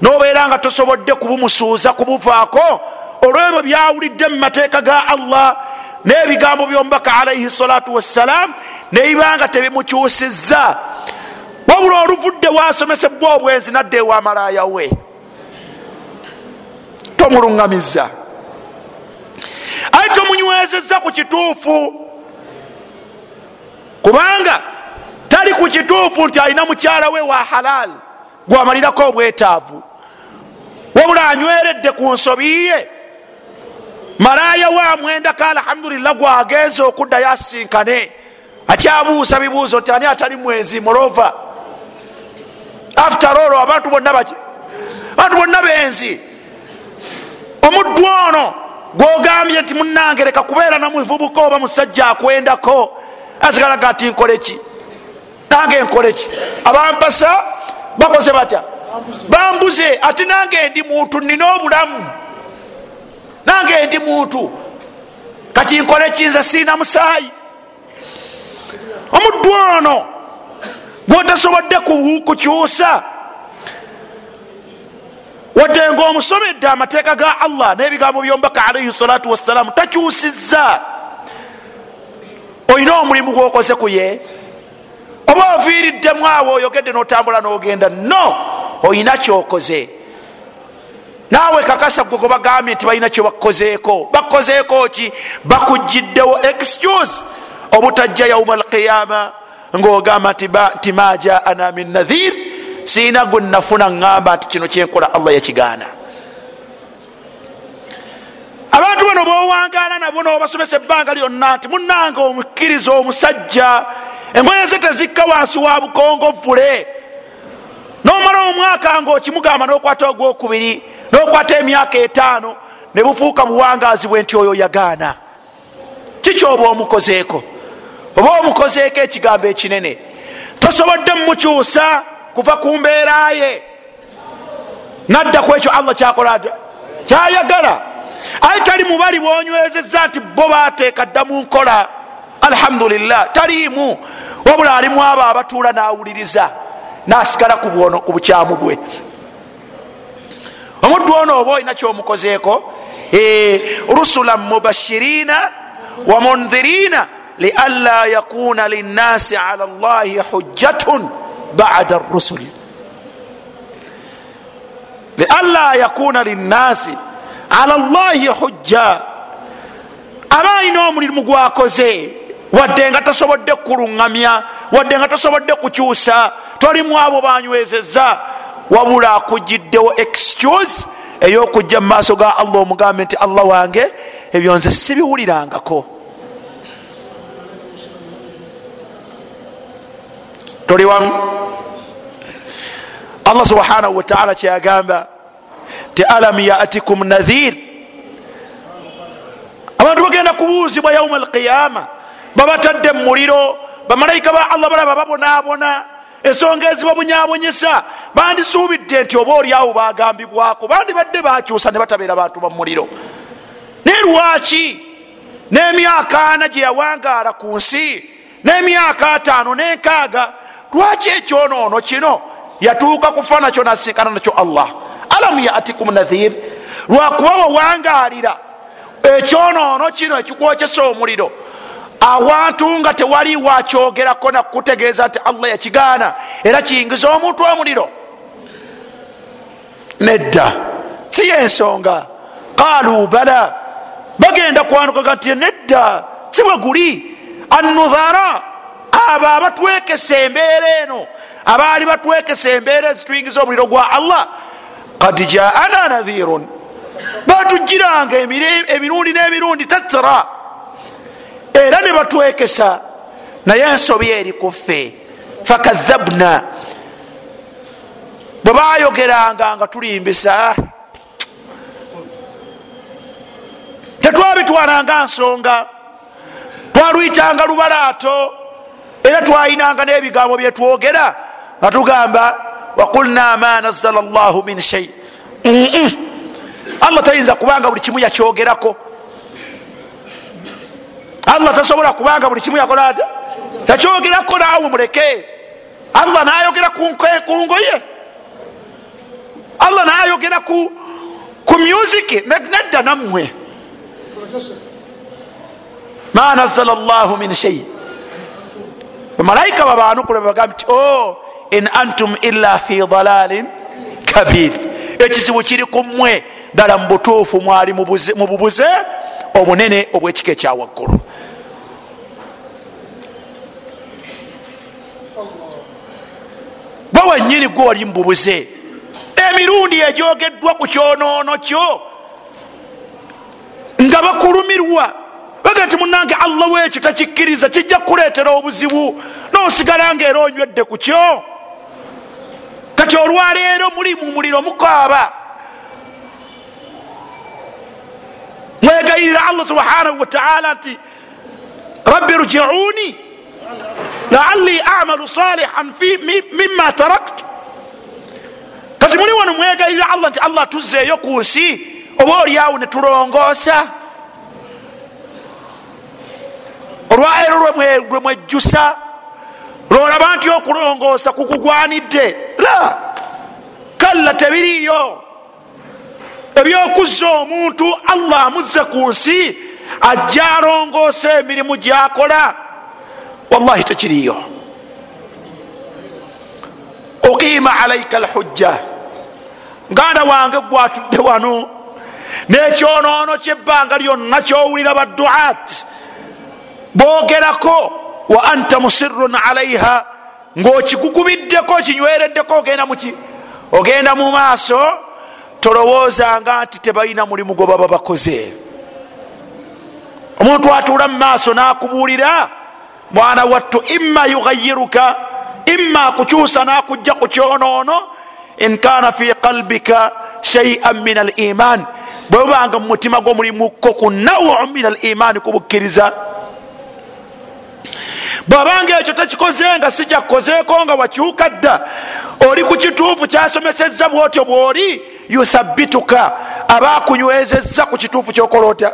Nobeera nga tosobodde kubumusuuza kubuvaako. Olwebyo byawulidde mu mateeka ga allah n'ebigambo byomubaka alaihi salatu wassalam nebibanga tebimukyusizza. Wabula oluvudde wasomesebwa obwenzi nadde ewamalaaya we. Tomuluŋŋamizza aye tomunywezezza ku kituufu. Kubanga tali ku kituufu nti alina mukyala we wa halal gwamalirako obwetaavu. Wabula anyweredde ku nsobi ye. Malaaya wa mwendako alhamdulillah gwagenza okuddayo asinkane akyabuusa bibuuzo nti ani atali mwenzi molova after all abantu bonna baki abantu bonna benzi. Omuddu ono gwogambye nti munange leka kubeera namuvubuka oba musajja akwendako. Asigalaga ati nkoleki nange nkoleki abampasa bakoze batya? Bambuze. Ati nange ndi muntu nina obulamu. Nange ndi muntu kati nkoleki nze siina musaayi. Omuddu ono gwotasobodde kukyusa wadde nga omusomedde amateeka ga allah n'ebigambo byomubaka alaihi salatu wassalamu takyusizza. Olina omulimu gwokoze ku ye? Oba oviiriddemu awo oyogedde notambula nogenda? No olina kyokoze. Naawe kakasa gwe bagambye nti balina kyebakozeeko bakozeeko ki? Bakugiddewo excuse obutajja yauma alqiyama ngaogamba nti majaana min nadhir siina gwe nafuna ŋŋamba nti kino kyenkola allah yakigaana. Abantu bano bowangaala nabo nobasomesa ebbanga lyonna nti munanga omukkiriza omusajja engoye ze tezikka wansi wa bukongovule nomala omwaka ngaokimugamba nokwata ogwokubiri nokwata emyaka etaano ne bufuuka buwangazi bwe nti oyo yagaana. Kikyoba omukozeeko? Oba omukozeeko ekigambo ekinene? Tosobodde mumukyusa kuva ku mbeeraye nadda ku ekyo allah kyakola ata kyayagala. Aye tali mubali bwonywezeza nti bo bateeka dda mu nkola. Alhamdulillah taliimu. Wabula alimu abo abatuula nawuliriza nasigala ku bukyamu bwe. Omuddu ono oba olina kyomukozeeko? Rusula mubashirina wa mundhirina lianla yakuna linnasi ala llahi hujjatun bada rusul lianla yakuna linnasi ala llahi hujja aba alina omulimu gwakoze. Wadde nga tasobodde kuluŋŋamya wadde nga tasobodde kukyusa tolimu abo banywezeza wabula akugiddewo excuse eyokujja mu maaso ga allah omugambe nti allah wange ebyo nze sibiwulirangako toli wamu allah subhanahu wataala kyeyagamba ti alam yatikum nadhir. Abantu bagenda kubuuzibwa yauma alqiyama babatadde mumuliro bamalayika ba allah balaba babonabona ensonga ezibabunyabonyesa bandisuubidde nti oba oliawo bagambibwako bandi badde bakyusa ne batabeera bantu bamuliro naye lwaki? N'emyaka ana gye yawangaala ku nsi n'emyaka ataano n'enkaaga lwaki ekyonoono kino yatuuka kufa nakyo nasinkana nakyo allah? Alamu yatikum nadhir? Lwakuba wawangaalira ekyonoono kino ekikwokyesa omuliro. Awantu nga tewali wakyogerako nakutegeeza nti allah yakigaana era kiyingiza omuntu omuliro. Nedda. Si yensonga. Qaalu bala. Bagenda kwanukaga nti nedda. Si bwe guli. Anudhara abo abatwekesa embeera eno. Abaali batwekesa embeera ezituyingiza omuliro gwa allah. Kad jaana nadhirun. Batugiranga emirundi n'emirundi tattara. Era ne batwekesa. Naye ensobi eri kuffe fakadhabna. Bwe bayogeranga nga tulimbisa. Tetwabitwalanga nsonga. Twaluyitanga lubalaato era twayinanga n'ebigambo byetwogera nga tugamba waqulna ma nazala llahu min shai allah tayinza kubanga buli kimu yakyogerako. Allah tasobola kubanga buli kimu yakola ata yakyogerako naawe muleke. Allah nayogera ku ngoye. Allah nayogera ku music nedda nammwe. Ma nazala llahu min shai bamalayika babanukula bagambe nti o in antum illa fi dalalin kabir. Ekizibu kiri ku mmwe ddala mu butuufu mwali mu bubuze obunene obwekika ekyawaggulu gwe wenyini gwe wali mububuze emirundi egyogeddwa ku kyonoono kyo nga bakulumirwa baga nti munange allah wekyo takikkiriza kijja kukuleetera obuzibu nosigala nga era onywedde ku kyo. Kati olwaleero muli mu muliro mukaaba. Mwegayirira allah subhanahu wataala nti rabbi rjiuni laali amalu salihan mima taraktu. Kati muli wano mwegayirira allah nti allah tuzzeeyo ku nsi oba oliawo netulongoosa olwaleero lwe mwejjusa lwolaba nti okulongoosa kukugwanidde. La kalla tebiriyo ebyokuzza omuntu allah amuzze ku nsi ajja alongoosa emirimu gyakola wallahi tekiriyo uqima alaika alhujja. Muganda wange gwatudde wano nekyonoono kyebbanga lyonna kyowulira baduat bogerako wa anta musirun alaiha ngaokigugubiddeko kinywereddeko ogenda muki ogenda mu maaso tolowoozanga nti tebalina mulimu gwe baba bakoze. Omuntu atuula mu maaso nakubuulira mwana wattu imma yugayiruka imma akukyusa nakujja ku kyonoono in kana fi qalbika shaian min al iman bwe bubanga mu mutima gwomulimuko ku nawu min al imaani kubukkiriza bwabanga ekyo tekikoze nga si kyakkozeeko nga wakyuka dda oli ku kituufu kyasomesezza bwotyo bwoli yuthabituka aba akunywezezza ku kituufu kyokola otya?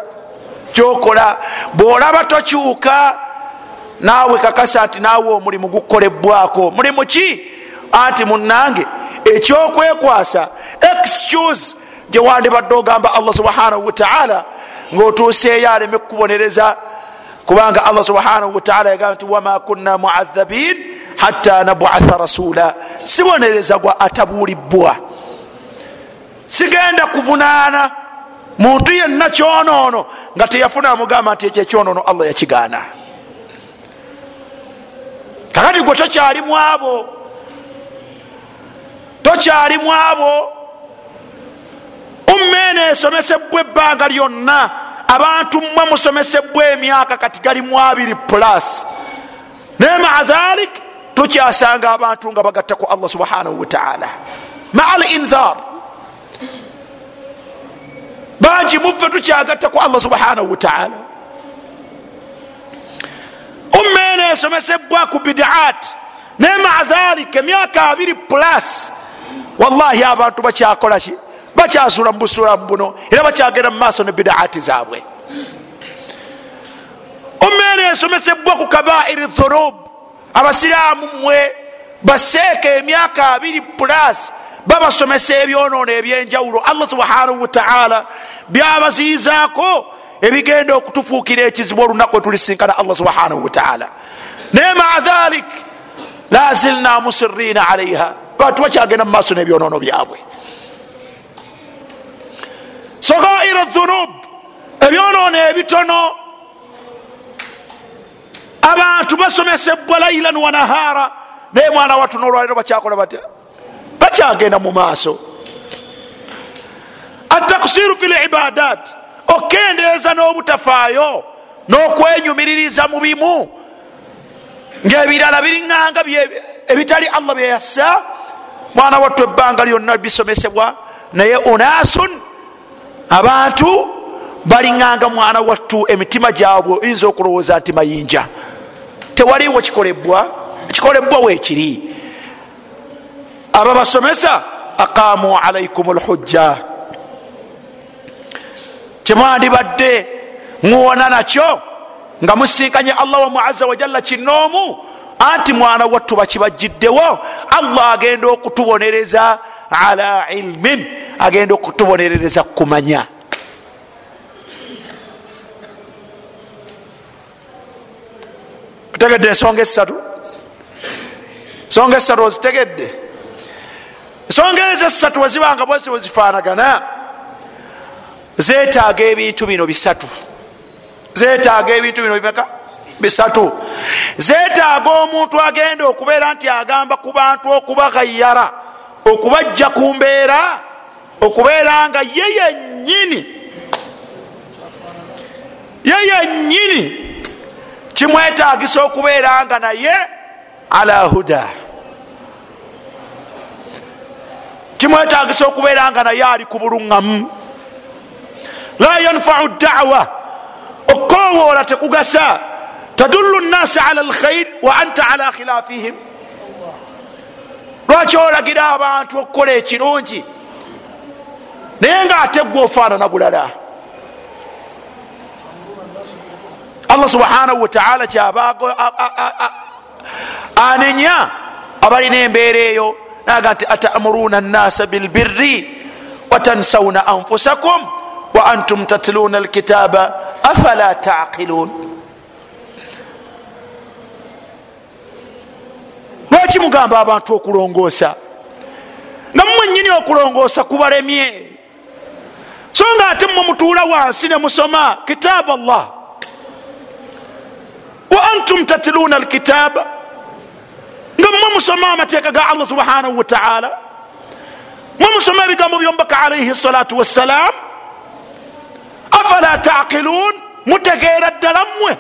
Kyokola. Bwolaba tokyuka naawe kakasa nti naawe omulimu gukolebwako mulimu ki? Anti munange ekyokwekwasa excuse gye wandibadde ogamba allah subhanahu wataala ngaotuuseeyo aleme kukubonereza kubanga allah subhanahu wataala yagamba nti wama kunna muadhabin hatta nabuatha rasula. Sibonereza gwa atabuulibwa sigenda kuvunaana muntu yenna kyonoono nga teyafuna amugamba nti ekyo ekyonono allah yakigaana. Kakati gwe tokyalimu abo tokyalimu abo ummeene esomesebwa ebbanga lyonna abantu mmwe musomesebwa emyaka kati galimu abiri plus. Naye maa dhalik tukyasanga abantu nga bagatta ku allah subhanahu wataala maa al inthar bangi muffe tukyagatta ku allah subhanahu wataala ummeene esomesebwa ku bidaat naye maa dhalik emyaka abiri plus. Wallahi abantu bakyakolaki bakyasula mu busulamu buno era bakyagenda mu maaso ne bidaati zaabwe. Ummeene esomesebwa ku kabairi dhunub abasiraamu mmwe baseeka emyaka abiri plus babasomesa ebyonoono ebyenjawulo. Allah subhanahu wataala byabaziizaako ebigenda okutufuukira ekizibu olunaku etulisinkana allah subhanahu wataala naye maa dhalik la zilna musirina alaiha bantu bakyagenda mu maaso n'ebyonoono byabwe sogaira dhunub ebyonoono ebitono. Abantu basomesebwa lailan wa nahara. Naye mwana wattu nolwaliro bakyakola batya? Bakyagenda mu maaso. Atakusiru fi libadat okendeeza n'obutafaayo n'okwenyumiririza mu bimu. Ngaebirala biriŋanga ebitali allah byeyassa mwana wattu ebbanga lyonna bisomesebwa naye unasun abantu baliŋanga mwana wattu emitima gyabwe oyinza okulowooza nti mayinja. Tewaliwo kikolebwa kikolebwa weekiri. Ababasomesa aqamu alaikum lhujja kyemwandibadde muwona nakyo nga musinkanye allah wamwe aza wajalla kinoomu anti mwana wattu bakibajjiddewo allah agenda okutubonereza ala ilmin agenda okutubonerereza kumanya. Otegedde ensonga esatu ensonga esatu ozitegedde? Ensonga ezo esatu wezibanga bwezi wezifaanagana zetaaga ebintu bino bisatu. Zetaaga ebintu bino bimeka? Bisatu. Zetaaga omuntu agenda okubeera nti agamba ku bantu okubagayara okubajja ku mbeera okubeera nga ye yennyini. Ye yennyini kimwetagisa okubeera nga naye ala huda. Kimwetagisa okubeera nga naye ali ku buluŋŋamu. La yanfau dawa. Okowoola tekugasa. Tadullu nnasi ala lkhair wa anta ala khilafihim lwaki olagira abantu okukola ekirungi naye nga ate gwe ofaanana bulala. Allah subhanahu wataala kyaba anenya abalina embeera eyo naga nti atamuruna nnasa bilbirri watansawuna anfusakum wa antum tatluna alkitaba afala taqilun? Lwaki mugamba abantu okulongoosa? Nga mumwenyini okulongoosa kubalemye so nga ate mmwe mutuula wansi ne musoma kitaaba allah. Wa antum tatluuna alkitaaba nga mmwe musoma amateeka ga allah subhanahu wataala mwe musoma ebigambo byomubaka alaihi salatu wassalam afala taqiluun mutegeera ddala mmwe.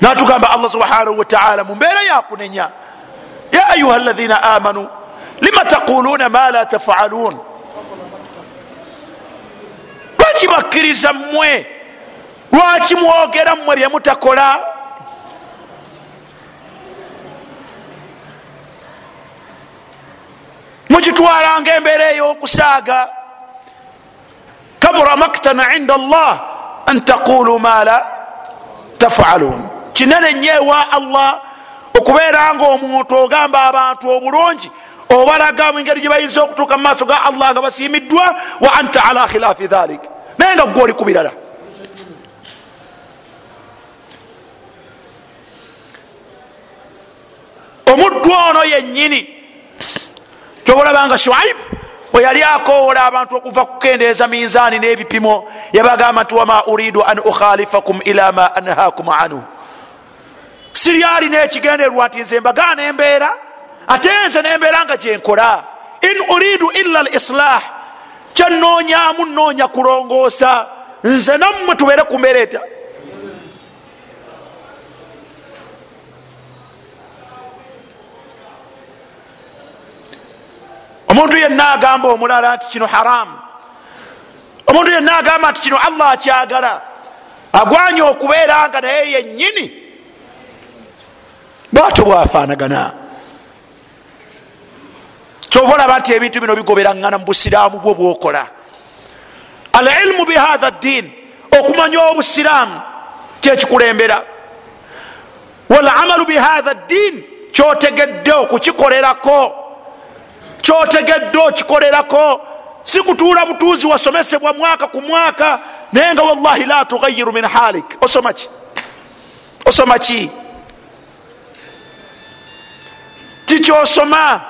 Natugamba allah subhanahu wataala mumbeera yakunenya ya ayuha alaina amanu lima taquluuna ma la tafaluun lwaki bakkiriza mmwe lwaki mwogera mmwe byemutakola mukitwalanga embeera ey'okusaaga kabura maktan inda allah an taqulu ma la tafaluun kinene nnyo ewa allah okubeera nga omuntu ogamba abantu obulungi obalaga mu ngeri gye bayinza okutuuka mu maaso ga allah nga basiimiddwa wa anta ala khilaafi dhalik. Naye nga gwe oli ku birala omuddu ono yennyini kyobalabanga shuaibu bwe yali akoowola abantu okuva kukendeeza minzaani n'ebipimo yabagamba nti wama uridu an ukhalifakum ila ma anhakum anhu siryali nekigenderwa nti nze mbagaana embeera ate nze nembeera nga gyenkola in uridu illa l islah kyanoonyamu noonya kulongoosa. Nze nammwe tubeere ku mbeera eta omuntu yenna agamba omulala nti kino haramu omuntu yenna agamba nti kino allah akyagala. Agwanye okubeera nga naye yennyini bwato bwafaanagana. Kyova olaba nti ebintu bino bigoberaŋŋana mu busiraamu bwo bwokola. Al ilmu bihatha ddin okumanya obusiraamu kyekikulembera. Walamalu bihatha ddin kyotegedde okukikolerako. Kyotegedde okikolerako. Si kutuula butuuzi wasomesebwa mwaka ku mwaka naye nga wallahi la tugayiru min halik. Osoma ki? Osoma ki kikyosoma.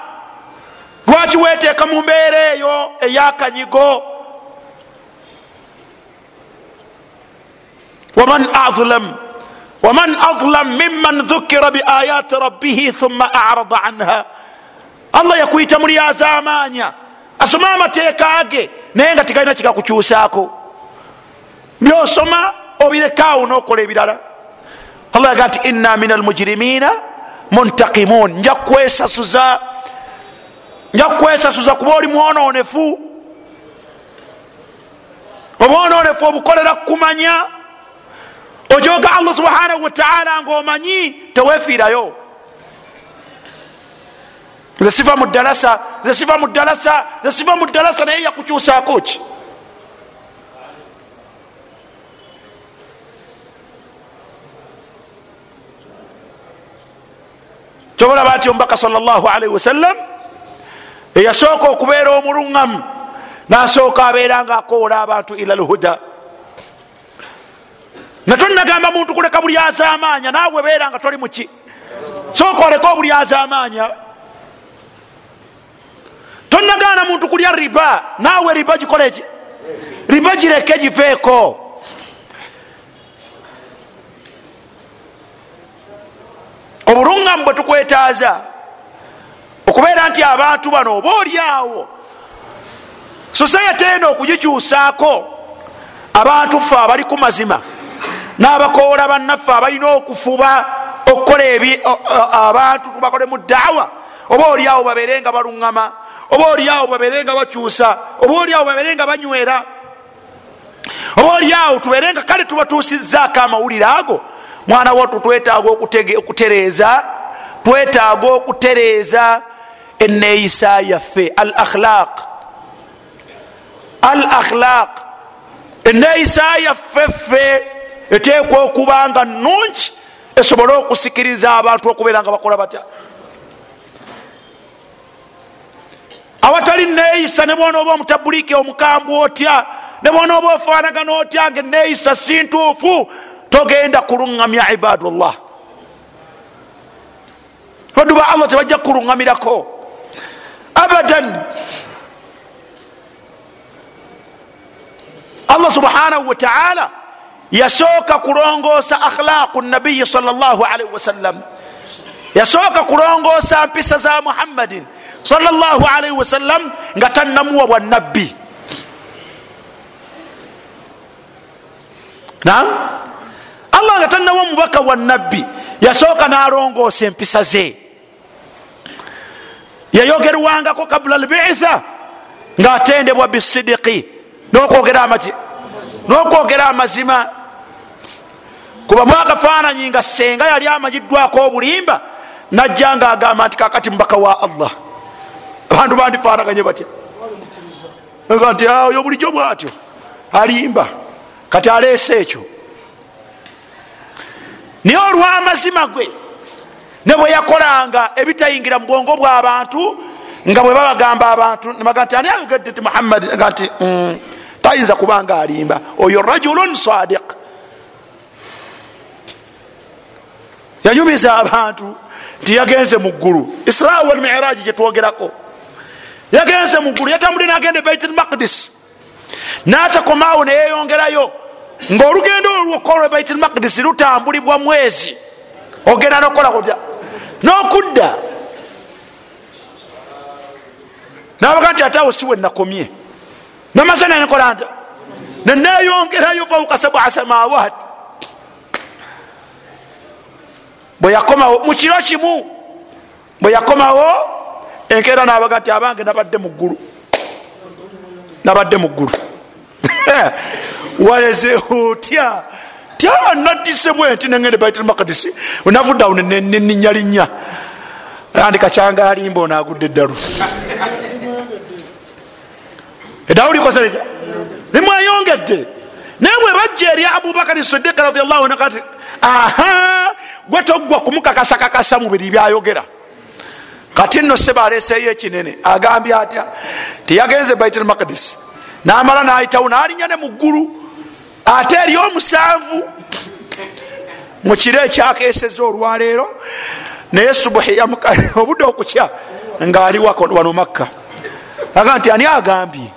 Lwaki weteeka mu mbeera eyo eyakanyigo waman alam waman adlam miman dhukira biayati rabbihi thumma arada anha. Allah yakuyita muli azamanya asoma amateeka ge naye nga tegalina kigakukyusaako. Byosoma obirekaawo nokola ebirala. Allah yaga nti inna min almujirimina muntakimun nja kwesasuza nja kwesasuza kuba oli mwononefu obwononefu obukolera kukumanya ojoga allah subhanahu wataala ngaomanyi tewefiirayo. Nze siva mu ddalasa nze siva mu ddalasa nze siva mu ddalasa naye yakukyusaako ki kyobalaba nti omubaka salllahalihi wasallam eyasooka okubeera omuluŋŋamu nasooka abeera nga akoola abantu ila lhuda nga tonagamba muntu kuleka buli azamanya naawe beera nga toli muki sooka oleka obuli azamanya tonagaana muntu kulya riba naawe riba gikole ki? Riba gireke giveeko obulungamu bwe tukwetaaza. Okubeera nti abantu bano oba oli awo. Society eno okugikyusaako abantu ffe abali ku mazima n'abakoola bannaffe abalina okufuba okukola abantu tubakole mu daawa oba oli awo babeere nga baluŋŋama oba oli awo babeere nga bakyusa oba oli awo babeere nga banywera oba oli awo tubeere nga kale tubatuusizaako amawulire ago mwana watu twetaaga okutereeza twetaaga okutereeza eneeyisa yaffe al akhlaq al akhlaq eneeyisa yaffe ffe eteekwa okuba nga nungi esobole okusikiriza abantu okubeera nga bakola batya? Awatali neeyisa ne bwona oba omutabuliki omukambwe otya? Ne bona oba ofaanagana otyange neeyisa sintuufu togenda kuluŋŋamya ibadullah. Baddu ba allah tebajja kuluŋŋamirako abadan. Allah subhanahu wataala yasooka kulongoosa akhlaqu nabiyi sal llah alaihi wasallam yasooka kulongoosa mpisa za muhammadin sal llah alaihi wasallam nga tannamuwa bwa nabbi. Nam allah nga tannawa omubaka wa nabbi yasooka nalongoosa empisa ze. Yayogerwangako kabula lbitha ngaatendebwa bisidiki nokwogera amazima. Kuba mwagafaananyi nga senga yali amagiddwako obulimba najja nga agamba nti kakati mubaka wa allah. Abantu bandifaanaganye batya? Nti oyo bulijjo bwatyo alimba. Kati aleese ekyo naye olwamazima gwe ne bwe yakolanga ebitayingira mu bwongo bw'abantu nga bwe babagamba abantu nebaga nti ani ayogedde ti muhammadi ga nti mm, tayinza kubanga alimba. Oyo rajulun sadiq. Yanyumiza abantu nti yagenze mu ggulu. Israa walmiraji gyetwogerako yagenze mu ggulu yatambulire nagenda beit lmaqdis natakomaawo neyeyongerayo ngaolugendo olwokolwa beit lmaqdis lutambulibwa mwezi. Ogenda nokukola kutya? Nokudda. Nabaga nti ate awo siwe nakomye. Namaze nenkola nta neneyongerayo fauka sabua samawat bwe yakomawo mukiro kimu bwe yakomawo enkeera nabaga nti abange nabadde muggulu nabadde muggulu waleze otya tyaba nadise bwenti nengende bait lmakdisi navuddawo neninyalinya andi kacyanga alimba onagudde eddalu eddalu likosereja nimweyongedde naye bwe bajja eri abubakari sidiika radiallahu anhu kati aha gwe toggwa kumukakasakakasa mubiri byayogera kati nno seba aleseyo ekinene agambye atya tiyagenze bait lmakdisi namala nayitawo nalinya ne muggulu ate eri omusanvu. Mukiro ekyakeseza olwaleero naye obudde okukya ngaali wano makka. Aga nti ani agambye?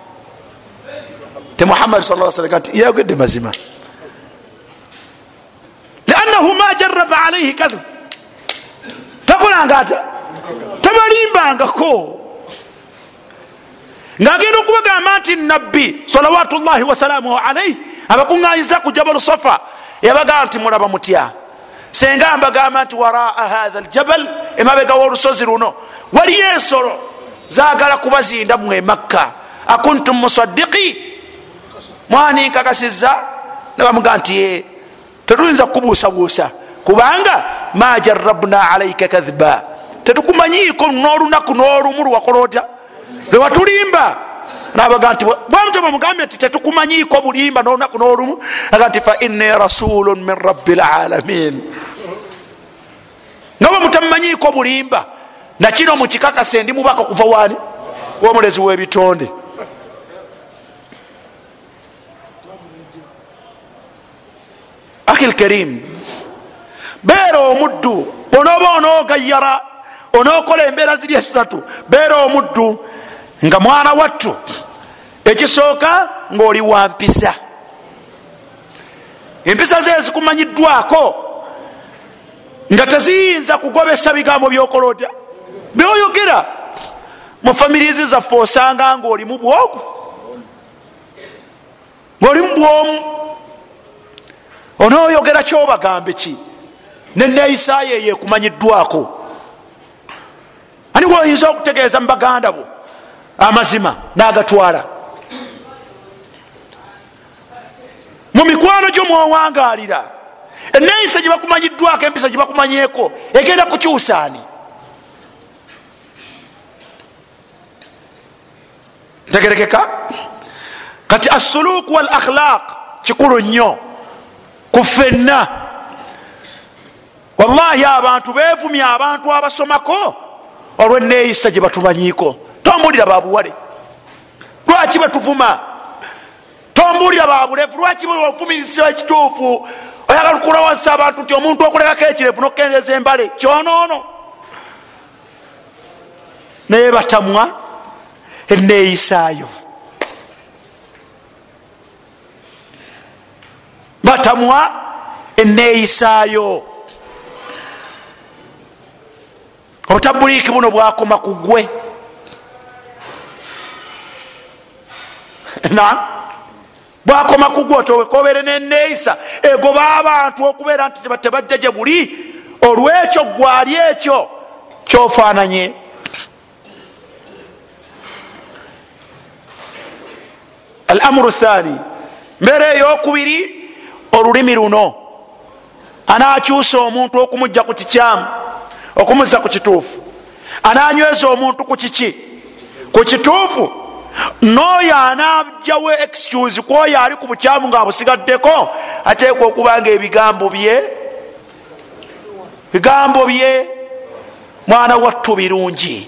Te muhammadi sa salam nti yayogedde mazima. Liannahu ma jaraba alaihi kadhib. Takolanga ata tabalimbangako ngaagenda okubagamba nti nabbi salawatu llahi wasalamuhu alaihi abakuŋŋanyiza ku jabalu safa yabagamba nti mulaba mutya. Senga mbagamba nti waraa hatha ljabal emabega wolusozi luno waliyo ensolo zagala kubazinda mwe makka. Akuntum musadiki mwaninkakasiza nebamugamba nti tetuyinza kukubuusabuusa kubanga ma jarabna alaika kadhiba tetukumanyiiko n'olunaku n'olumu lwakola otya lwewatulimba nabaga nti bwamutyo bamugambye nti tetukumanyiiko bulimba nolunaku n'olumu aga nti fa inni rasulu min rabi lalamin nga bwe mutamumanyiiko bulimba nakino mukikakase ndi mubaka okuva wani womulezi webitonde. Akil karim beera omuddu onooba onoogayara onookola embeera ziri esatu beera omuddu nga mwana wattu ekisooka ngaoli wampisa empisa ze zikumanyiddwako nga teziyinza kugobesa bigambo byokola otya? Byoyogera mu famirizi zaffe osanga ngaolimu bwogu. Ngaolimu bwomu. Onoyogera kyobagambe ki? Neneeyisayo eyo ekumanyiddwako ani gwoyinza okutegeeza mubaganda bo amazima nagatwala. Mu mikwano gyo mwowangalira eneeyisa gyebakumanyiddwako empisa gyebakumanyeko egenda kukyusaani ntegerekeka. Kati assuluuku wal akhlaq kikulu nnyo ku ffenna. Wallahi abantu bevumya abantu abasomako olweneeyisa gye batumanyiiko tombulira babuwale lwaki batuvuma tombulira babulevu lwaki ofumiriza ekituufu? Oyagala okulowozesa abantu nti omuntu okulekako ekirevu nokukendeza embale kyonoono. Naye batamwa eneeyisaayo batamwa eneeyisaayo obutabuliiki buno bwakoma ku gwe bwakoma ku gwe otowekobere neneeyisa egoba abantu okubeera nti tebajja gye buli. Olwekyo gwali ekyo kyofaananye. Al amuru thani mbeera eyokubiri olulimi luno. Anakyusa omuntu okumujja ku kikyamu okumuza ku kituufu. Ananyweza omuntu ku kiki? Ku kituufu noyo anajjawo excuse kwoyo ali ku bukyamu nga abusigaddeko ateekwa okuba nga ebigambo bye bigambo bye mwana wattu birungi.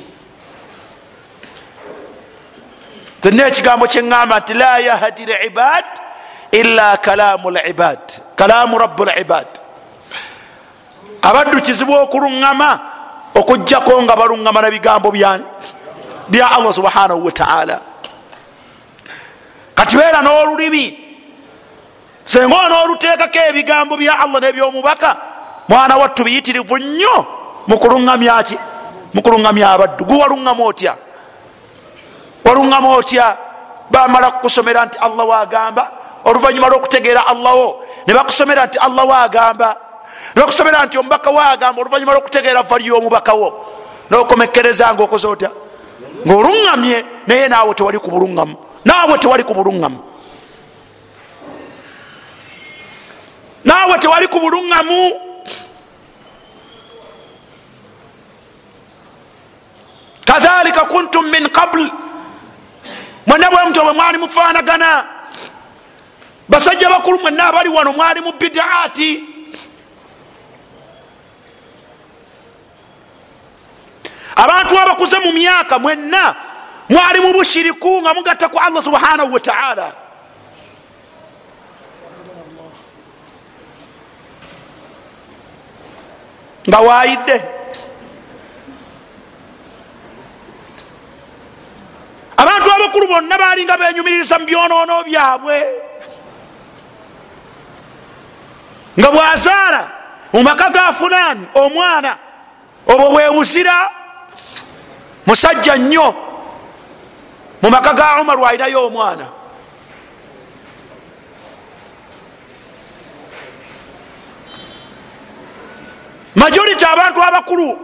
Tena ekigambo kyeŋŋamba nti la yahdi libad illa kalamu libad kalamu rabu libad abaddu kizibu okuluŋŋama okugjako nga baluŋŋama na bigambo bya allah subhanahu wataala kati beera n'olulimi senga onooluteekako ebigambo bya allah n'ebyomubaka mwana wattu biyitirivu nnyo mukuluŋŋamyaki mukuluŋŋamya abaddu. Gwe waluŋŋama otya? Waluŋŋama otya? Bamala kukusomera nti allah wagamba oluvanyuma lwokutegeera allahwo ne bakusomera nti allah wagamba nebakusomera nti omubaka wagamba oluvanyuma lwokutegeera vali omubakawo nokomekereza nga okoze otya? Ngaoluŋŋamye naye naawe tewali ku buluŋŋamu naawe tewali ku buluŋŋamu naawe tewali ku buluŋŋamu kadhalika kuntum min qabl. Mwena bwe muto bwe mwali mufaanagana. Basajja bakulu mwenna abali wano mwali mu bidaati. Abantu abakuze mu myaka mwenna mwali mu bushiriku nga mugatta ku allah subhanahu wataala nga waayidde. Abantu abakulu bonna balinga benyumiririza mu byonoono byabwe. Nga bwazaala mu maka ga fulaani omwana obwo bwebuzira musajja nnyo mu maka ga umaru alinayo omwana. Majority abantu abakulu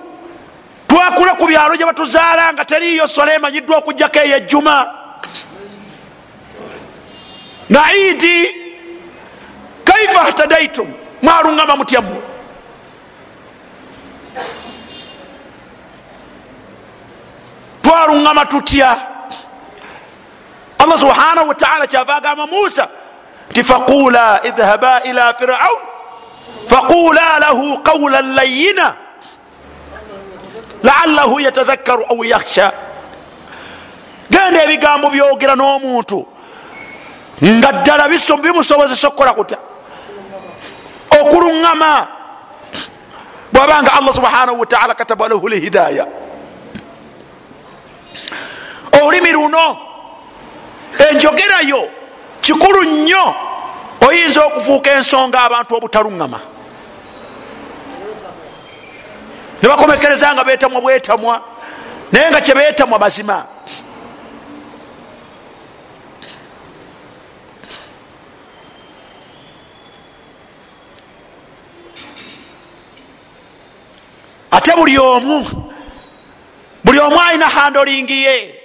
twakula ku byalo gye batuzaala nga teriyo sola emanyiddwa okugjako eyejjuma nga idi kaifa htadaitum mwaluŋama mutyammwe twaluŋama tutya allah subhanahu wataala kyava agamba musa. Nti faqula idhaba ila firaun. Faqula lahu qawla layina laallahu yatadhakkaru au yakhsha. Genda ebigambo byogera n'omuntu. Nga ddala bimusobozesa okukola kuta okuluŋŋama bwabanga allah subhanahu wataala kataba lahu lhidaya olulimi luno enjogerayo kikulu nnyo oyinza okufuuka ensonga abantu obutaluŋŋama. Ne bakomekereza nga betamwa bwetamwa naye nga kyebetamwa mazima. Ate buli omu buli omu alina handolingi ye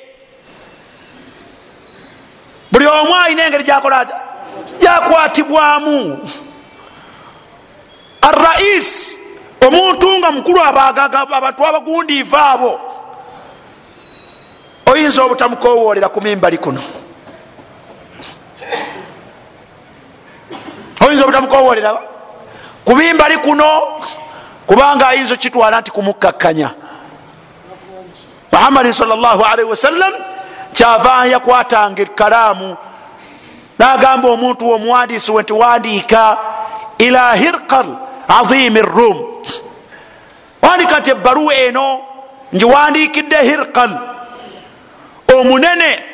buli omu alina engeri gyakola ata gyakwatibwamu. Arais omuntu nga mukulu abantu abagundiiva abo oyinza obutamukowolera ku mimbali kuno? Oyinza obutamukowolera ku mimbali kuno? Kubanga ayinza okitwala nti kumukkakkanya muhammadin salllah alaihi wasallam kyava yakwatanga ekalaamu nagamba omuntu omuwandiisi we nti wandiika ila hirkal azimi rum wandika nti ebbaluwa eno ngiwandiikidde hirkal omunene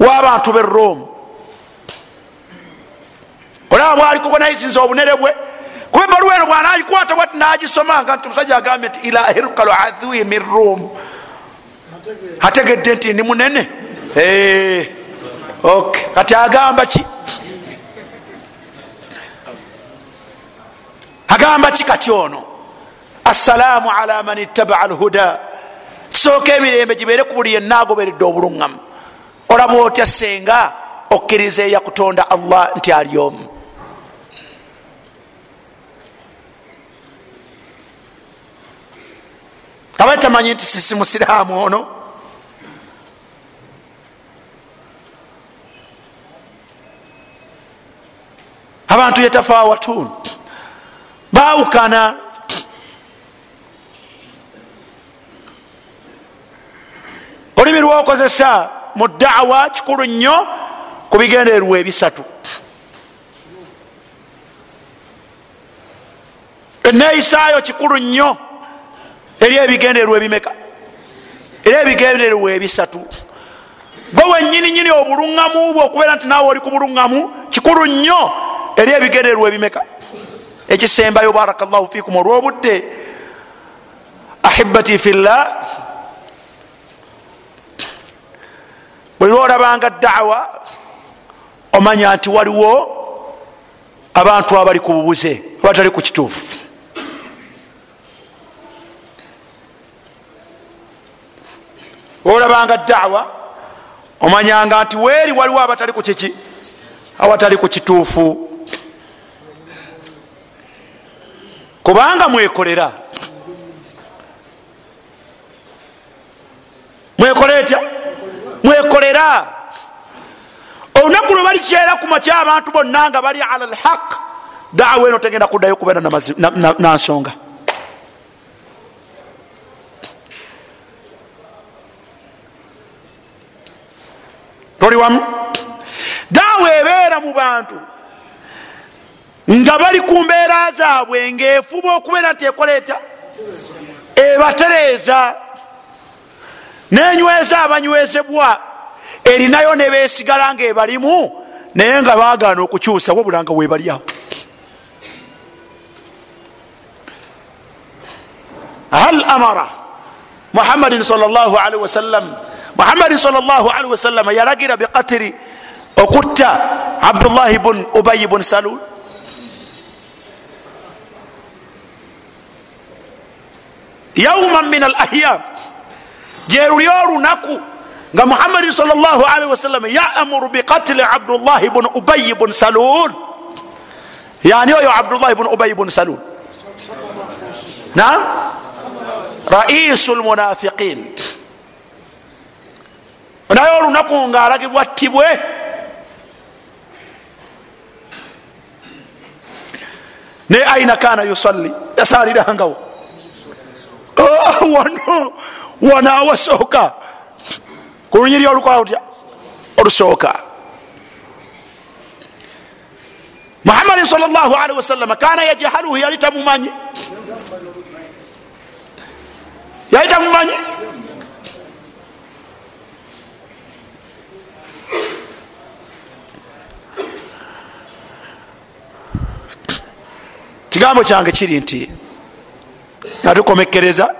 w'abantu b'e rum olaba bwalikogonaisinza obunene bwe kuba ebbaluwa eno bwanagikwata bwati nagisomanga nti omusajja agambye nti ila hirkal azimi rum ategedde nti ndi munene. Kati agamba ki? Agamba ki kati ono? Assalaamu ala man ittabaa alhuda. Kisooka emirembe gibeere ku buli yenna agoberedde obuluŋŋamu. Olaba otya senga okkiriza eyakutonda allah nti ali omu. Aba tamanyi nti sisi musiraamu ono abantu yetafawatun bawukana olulimi lwokozesa mu dawa kikulu nnyo ku bigendererwa ebisatu. Eneeyisaayo kikulu nnyo eri ebigendererwa ebimeka? Eri ebigendererwa ebisatu. Gwe wenyini nyini obuluŋŋamu bwe okubeera nti naawe oli ku buluŋŋamu kikulu nnyo eri ebigendererwa ebimeka? Ekisembayo baraka llahu fikum olwobudde ahibati fillah bwe lwolabanga dawa omanya nti waliwo abantu abali ku bubuze abatali ku kituufu. Olabanga dawa omanyanga nti weeri waliwo abatali ku kiki? Awatali ku kituufu kubanga mwekolera. Mwekole etya? Mwekolera. Olunaku lwe balikyera ku makya abantu bonna nga bali ala lhaq dawa eno tegenda kuddayo kubeera nansonga toli wamu? Dawa ebeera mu bantu nga bali ku mbeera zaabwe ngaefuba okubeera nti ekola etya ebatereeza nenyweza abanywezebwa erinayo nebesigala nga ebalimu naye nga bagaana okukyusa wabula nga webaliawo hal amara muhammadin salllahalihi wasallam muhammadin salllahalihi wasallama yalagira biqatiri okutta abdullahi bun ubayi bun salul yauman min al ahyam gyeruli olunaku nga muhammadin salllahalihi wasallam yamuru biqatili abdullahi bun ubayi bun salul. Yani oyo abdullahi bun ubayi bun salul. Nam raisu lmunafiqin naye olunaku nga alagibwa ttibwe. Ne aina kana yusalli? Yasalirangawo wano wano awasooka ku lunyiri olukola lutya olusooka muhammadin sal llah alihi wasallama kana yajahaluhu yali tamumanyi yali tamumanyi kigambo kyange kiri nti nga tukomekereza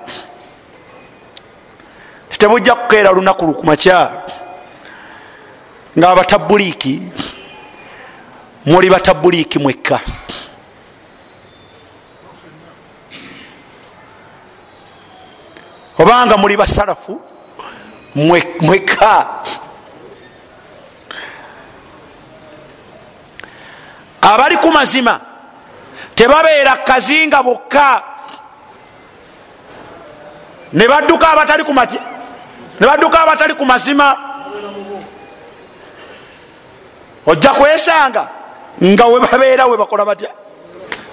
tetebujja kukeera lunaku lukumakya nga abatabuliiki muli batabuliiki mwekka. Obanga muli basalafu mwekka. Abali ku mazima tebabeera kazinga bokka ne badduka abatali ku maki ne badduka abatali ku mazima. Ojja kwesanga nga webabeera webakola batya?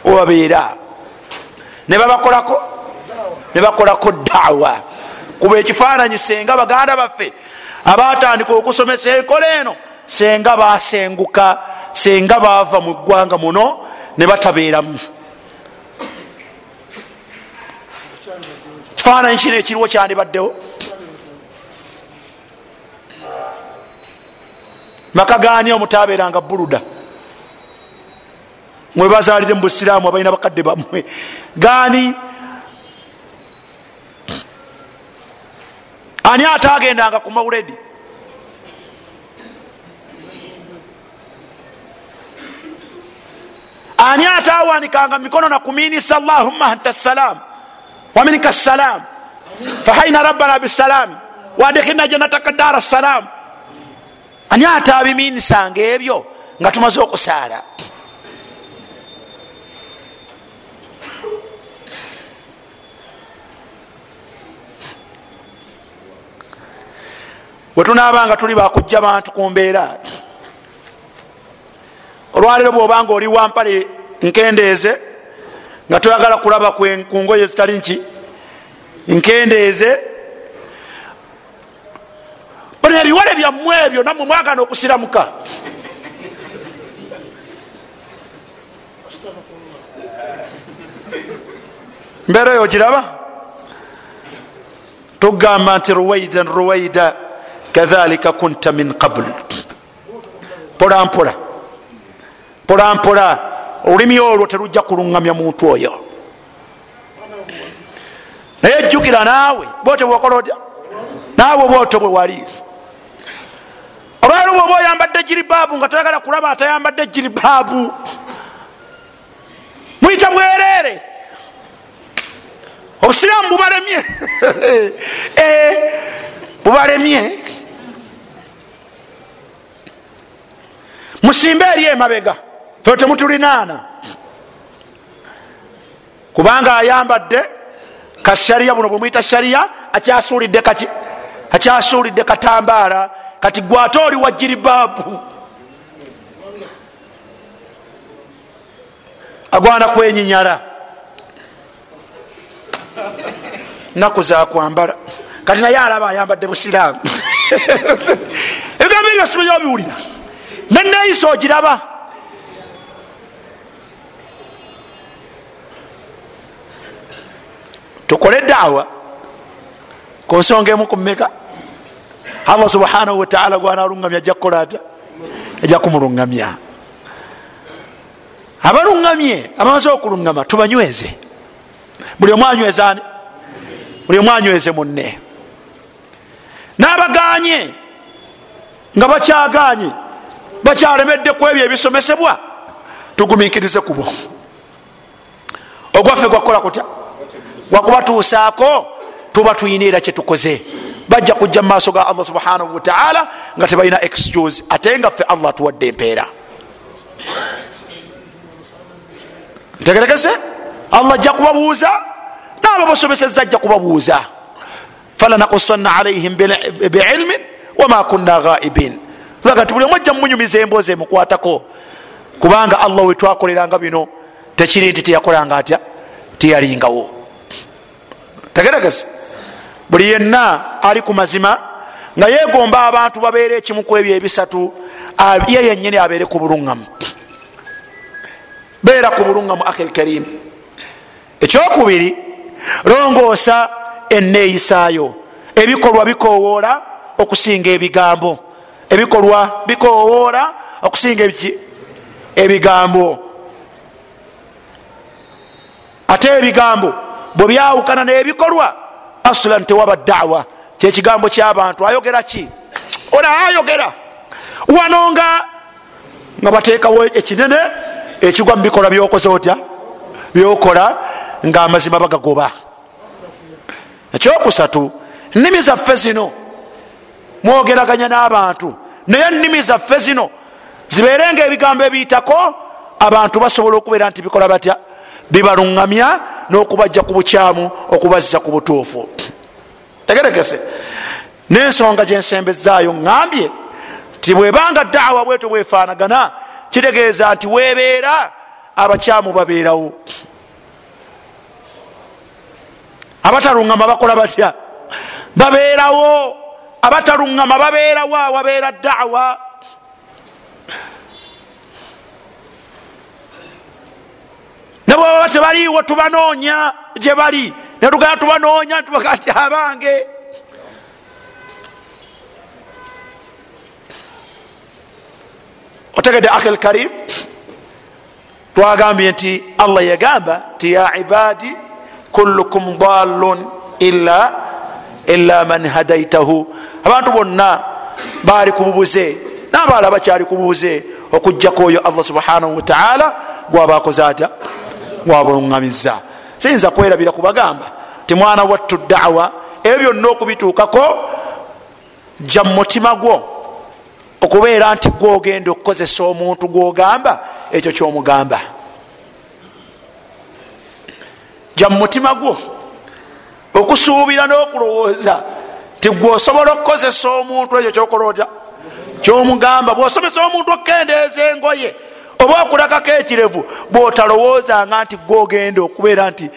Webabeera ne babakolako ne bakolako dawa kuba ekifaananyi senga baganda baffe abatandika okusomesa enkola eno senga basenguka senga bava mu ggwanga muno ne batabeeramu kifaananyi kino ekiriwo kyandibaddewo. Maka gani omutaberanga buluda? Mwebazalire mu busiraamu abalina bakadde bammwe. Gani ani? Ate agendanga ku mauledi ani ate awanikanga mikono nakuminisa allahumma anta salam waminika salam fahaina rabbana bisalam wadikina janataka dara salam ani ate abiminisanga ebyo nga tumaze okusaala bwetunabanga tuli bakujja bantu ku mbeera olwaliro bwobanga oli wampale nkendeeze nga toyagala kulaba ku ngoye zitali nki nkendeeze. Bano ebiwale byammwe ebyo nammwe mwagana okusiramuka. Mbeera eyo giraba. Tugamba nti ruwaidan ruwaida kadhalika kunta min qabl. Mpolampola mpolampola olulimi olwo terujja kuluŋgamya muntu oyo. Naye jjukira naawe bwote bwokola otya? Naawe bwoto bwe wali. Olwali bwoba oyambadde jiribaabu nga toyagala kulaba atayambadde jiribaabu muyita bwereere obusiraamu bubalemye. Eh, bubalemye. Musimbe eri emabega fe temutulinaana kubanga ayambadde kashariya buno bwemwita shariya akyasuulidde kaki akyasuulidde katambaala kati gwate oli wa jiribaabu agwana kwenyinyala. Naku zakwambala kati naye alaba ayambadde busiraamu. Ebigambo ebyo simanyi obiwulira neneeyisa ogiraba tukole daawa. Ku nsonga emu ku mmeka. Allah subhanahu wataala gwanalungamya ajja kukola ata ajja kumulungamya abalungamye abamaze okulungama tubanyweze. Buli omu anywezani buli omu anyweze munne. N'abaganye nga bakyaganye bakyalemedde ku ebyo ebisomesebwa tugumikirize kubo ogwaffe gwakukola kutya gwakubatuusaako tuba tuyina era kyetukoze bajja kujja mu maaso ga allah subhanahu wataala nga tebalina excuse ate nga ffe allah atuwadde empeera. Ntegerekese? Allah ajja kubabuuza? Naaba basomeseza ajja kubabuuza. Falanakusanna alaihim biilmin wama kunna ghaibin. Aga ti buli omu ajja mumunyumiza emboozi emukwatako kubanga allah wetwakoleranga bino tekiri nti teyakolanga atya? Teyalingawo tegeregese. Buli yenna ali ku mazima nga yegomba abantu babeere ekimu ku ebyo ebisatu ye yenyini abeere ku buluŋŋamu beera ku buluŋŋamu akhil karimu ekyokubiri longoosa enneeyisaayo. Ebikolwa bikowoola okusinga ebigambo. Ebikolwa bikowoola okusinga ebigambo. Ate ebigambo bwe byawukana n'ebikolwa asulan tewaba dawa kyekigambo kyabantu ayogera ki? Ona ayogera. Wano nga nga bateekawo ekinene ekigwa mu bikolwa byokoze otya? Byokola nga amazima bagagoba. Ekyokusatu nnimi zaffe zino mwogeraganya n'abantu. Naye ennimi zaffe zino zibeerenga ebigambo ebiyitako abantu basobola okubeera nti bikola batya? Bibaluŋŋamya n'okubajja ku bukyamu okubazza ku butuufu. Tegeregese n'ensonga gyensembezaayo ŋambye nti bwebanga daawa bweto bwefaanagana kitegeeza nti weebeera abakyamu babeerawo. Abataluŋŋama bakola batya? Babeerawo. Abataluŋŋama babeerawo awabeera daawa nebwebaba tebaliiwo tubanoonya gye bali. Netugenda tubanoonya tubaga ti abange. Otegedde akhil karim. Twagambye nti allah yagamba ti ya ibadi kullukum dalun illa man hadaitahu abantu bonna bali kububuze nabaala bakyali kububuze okujjako oyo allah subhanahu wataala gwabakoze atya gwabuluŋŋamiza siyinza kwerabira kubagamba ti mwana wattu dawa ebyo byonna okubituukako jja mumutima gwo okubeera nti gwogenda okukozesa omuntu gwogamba ekyo kyomugamba. Jja mumutima gwo okusuubira n'okulowooza ti gweosobola okukozesa omuntu ekyo kyokola otya kyomugamba bwosomesa omuntu okukendeeza engoye oba okulakako ekirevu bwotalowoozanga nti gwogenda okubeera nti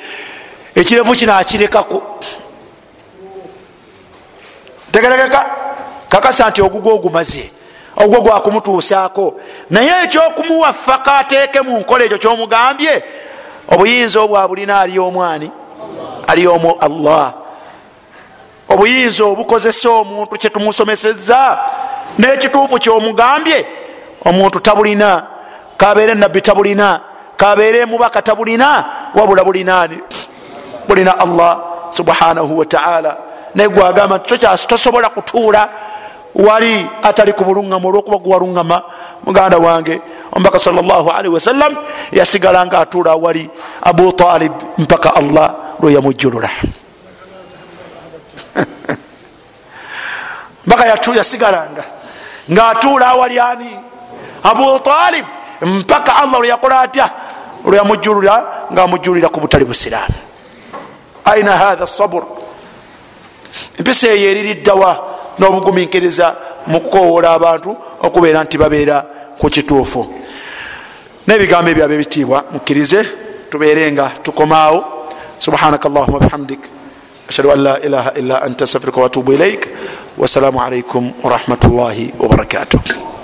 ekirevu kino akirekako tegerekeka kakasa nti ogugwo ogumaze ogwo gwakumutuusaako. Naye ekyokumuwa faka ateeke mu nkola ekyo kyomugambye obuyinza obwa bulina ali omwani? Ali omu allah. Obuyinza obukozesa omuntu kyetumusomeseza n'ekituufu kyomugambye omuntu tabulina kabeere nabbi tabulina. Kabeere mubaka tabulina. Wabula bulinaani bulina allah subhanahu wataala naye gwagamba nti tosobola kutuula wali atali ku buluŋŋama olwokuba gwewaluŋŋama muganda wange omubaka salllahalihi wasallam yasigala nga atuula wali abu talib mpaka allah lweyamujjulula mpaka yasigalanga ngaatuula awali ani? Abu talib mpaka allah lweyakola atya? Lweyamujjulula ngaamujjulira ku butali busiraamu. Aina hatha sabur? Empisa eyo eririddawa n'obugumiikiriza mu kukowola abantu okubeera nti babeera ku kituufu? N'ebigambo ebyabo ebitiibwa mukkirize tubeere nga tukomaawo. Subhanaka allahuma bihamdik. Ashhadu an la ilaha illa anta astafirika watubu ilaik wassalamu alaikum warahmatullahi wabarakatuh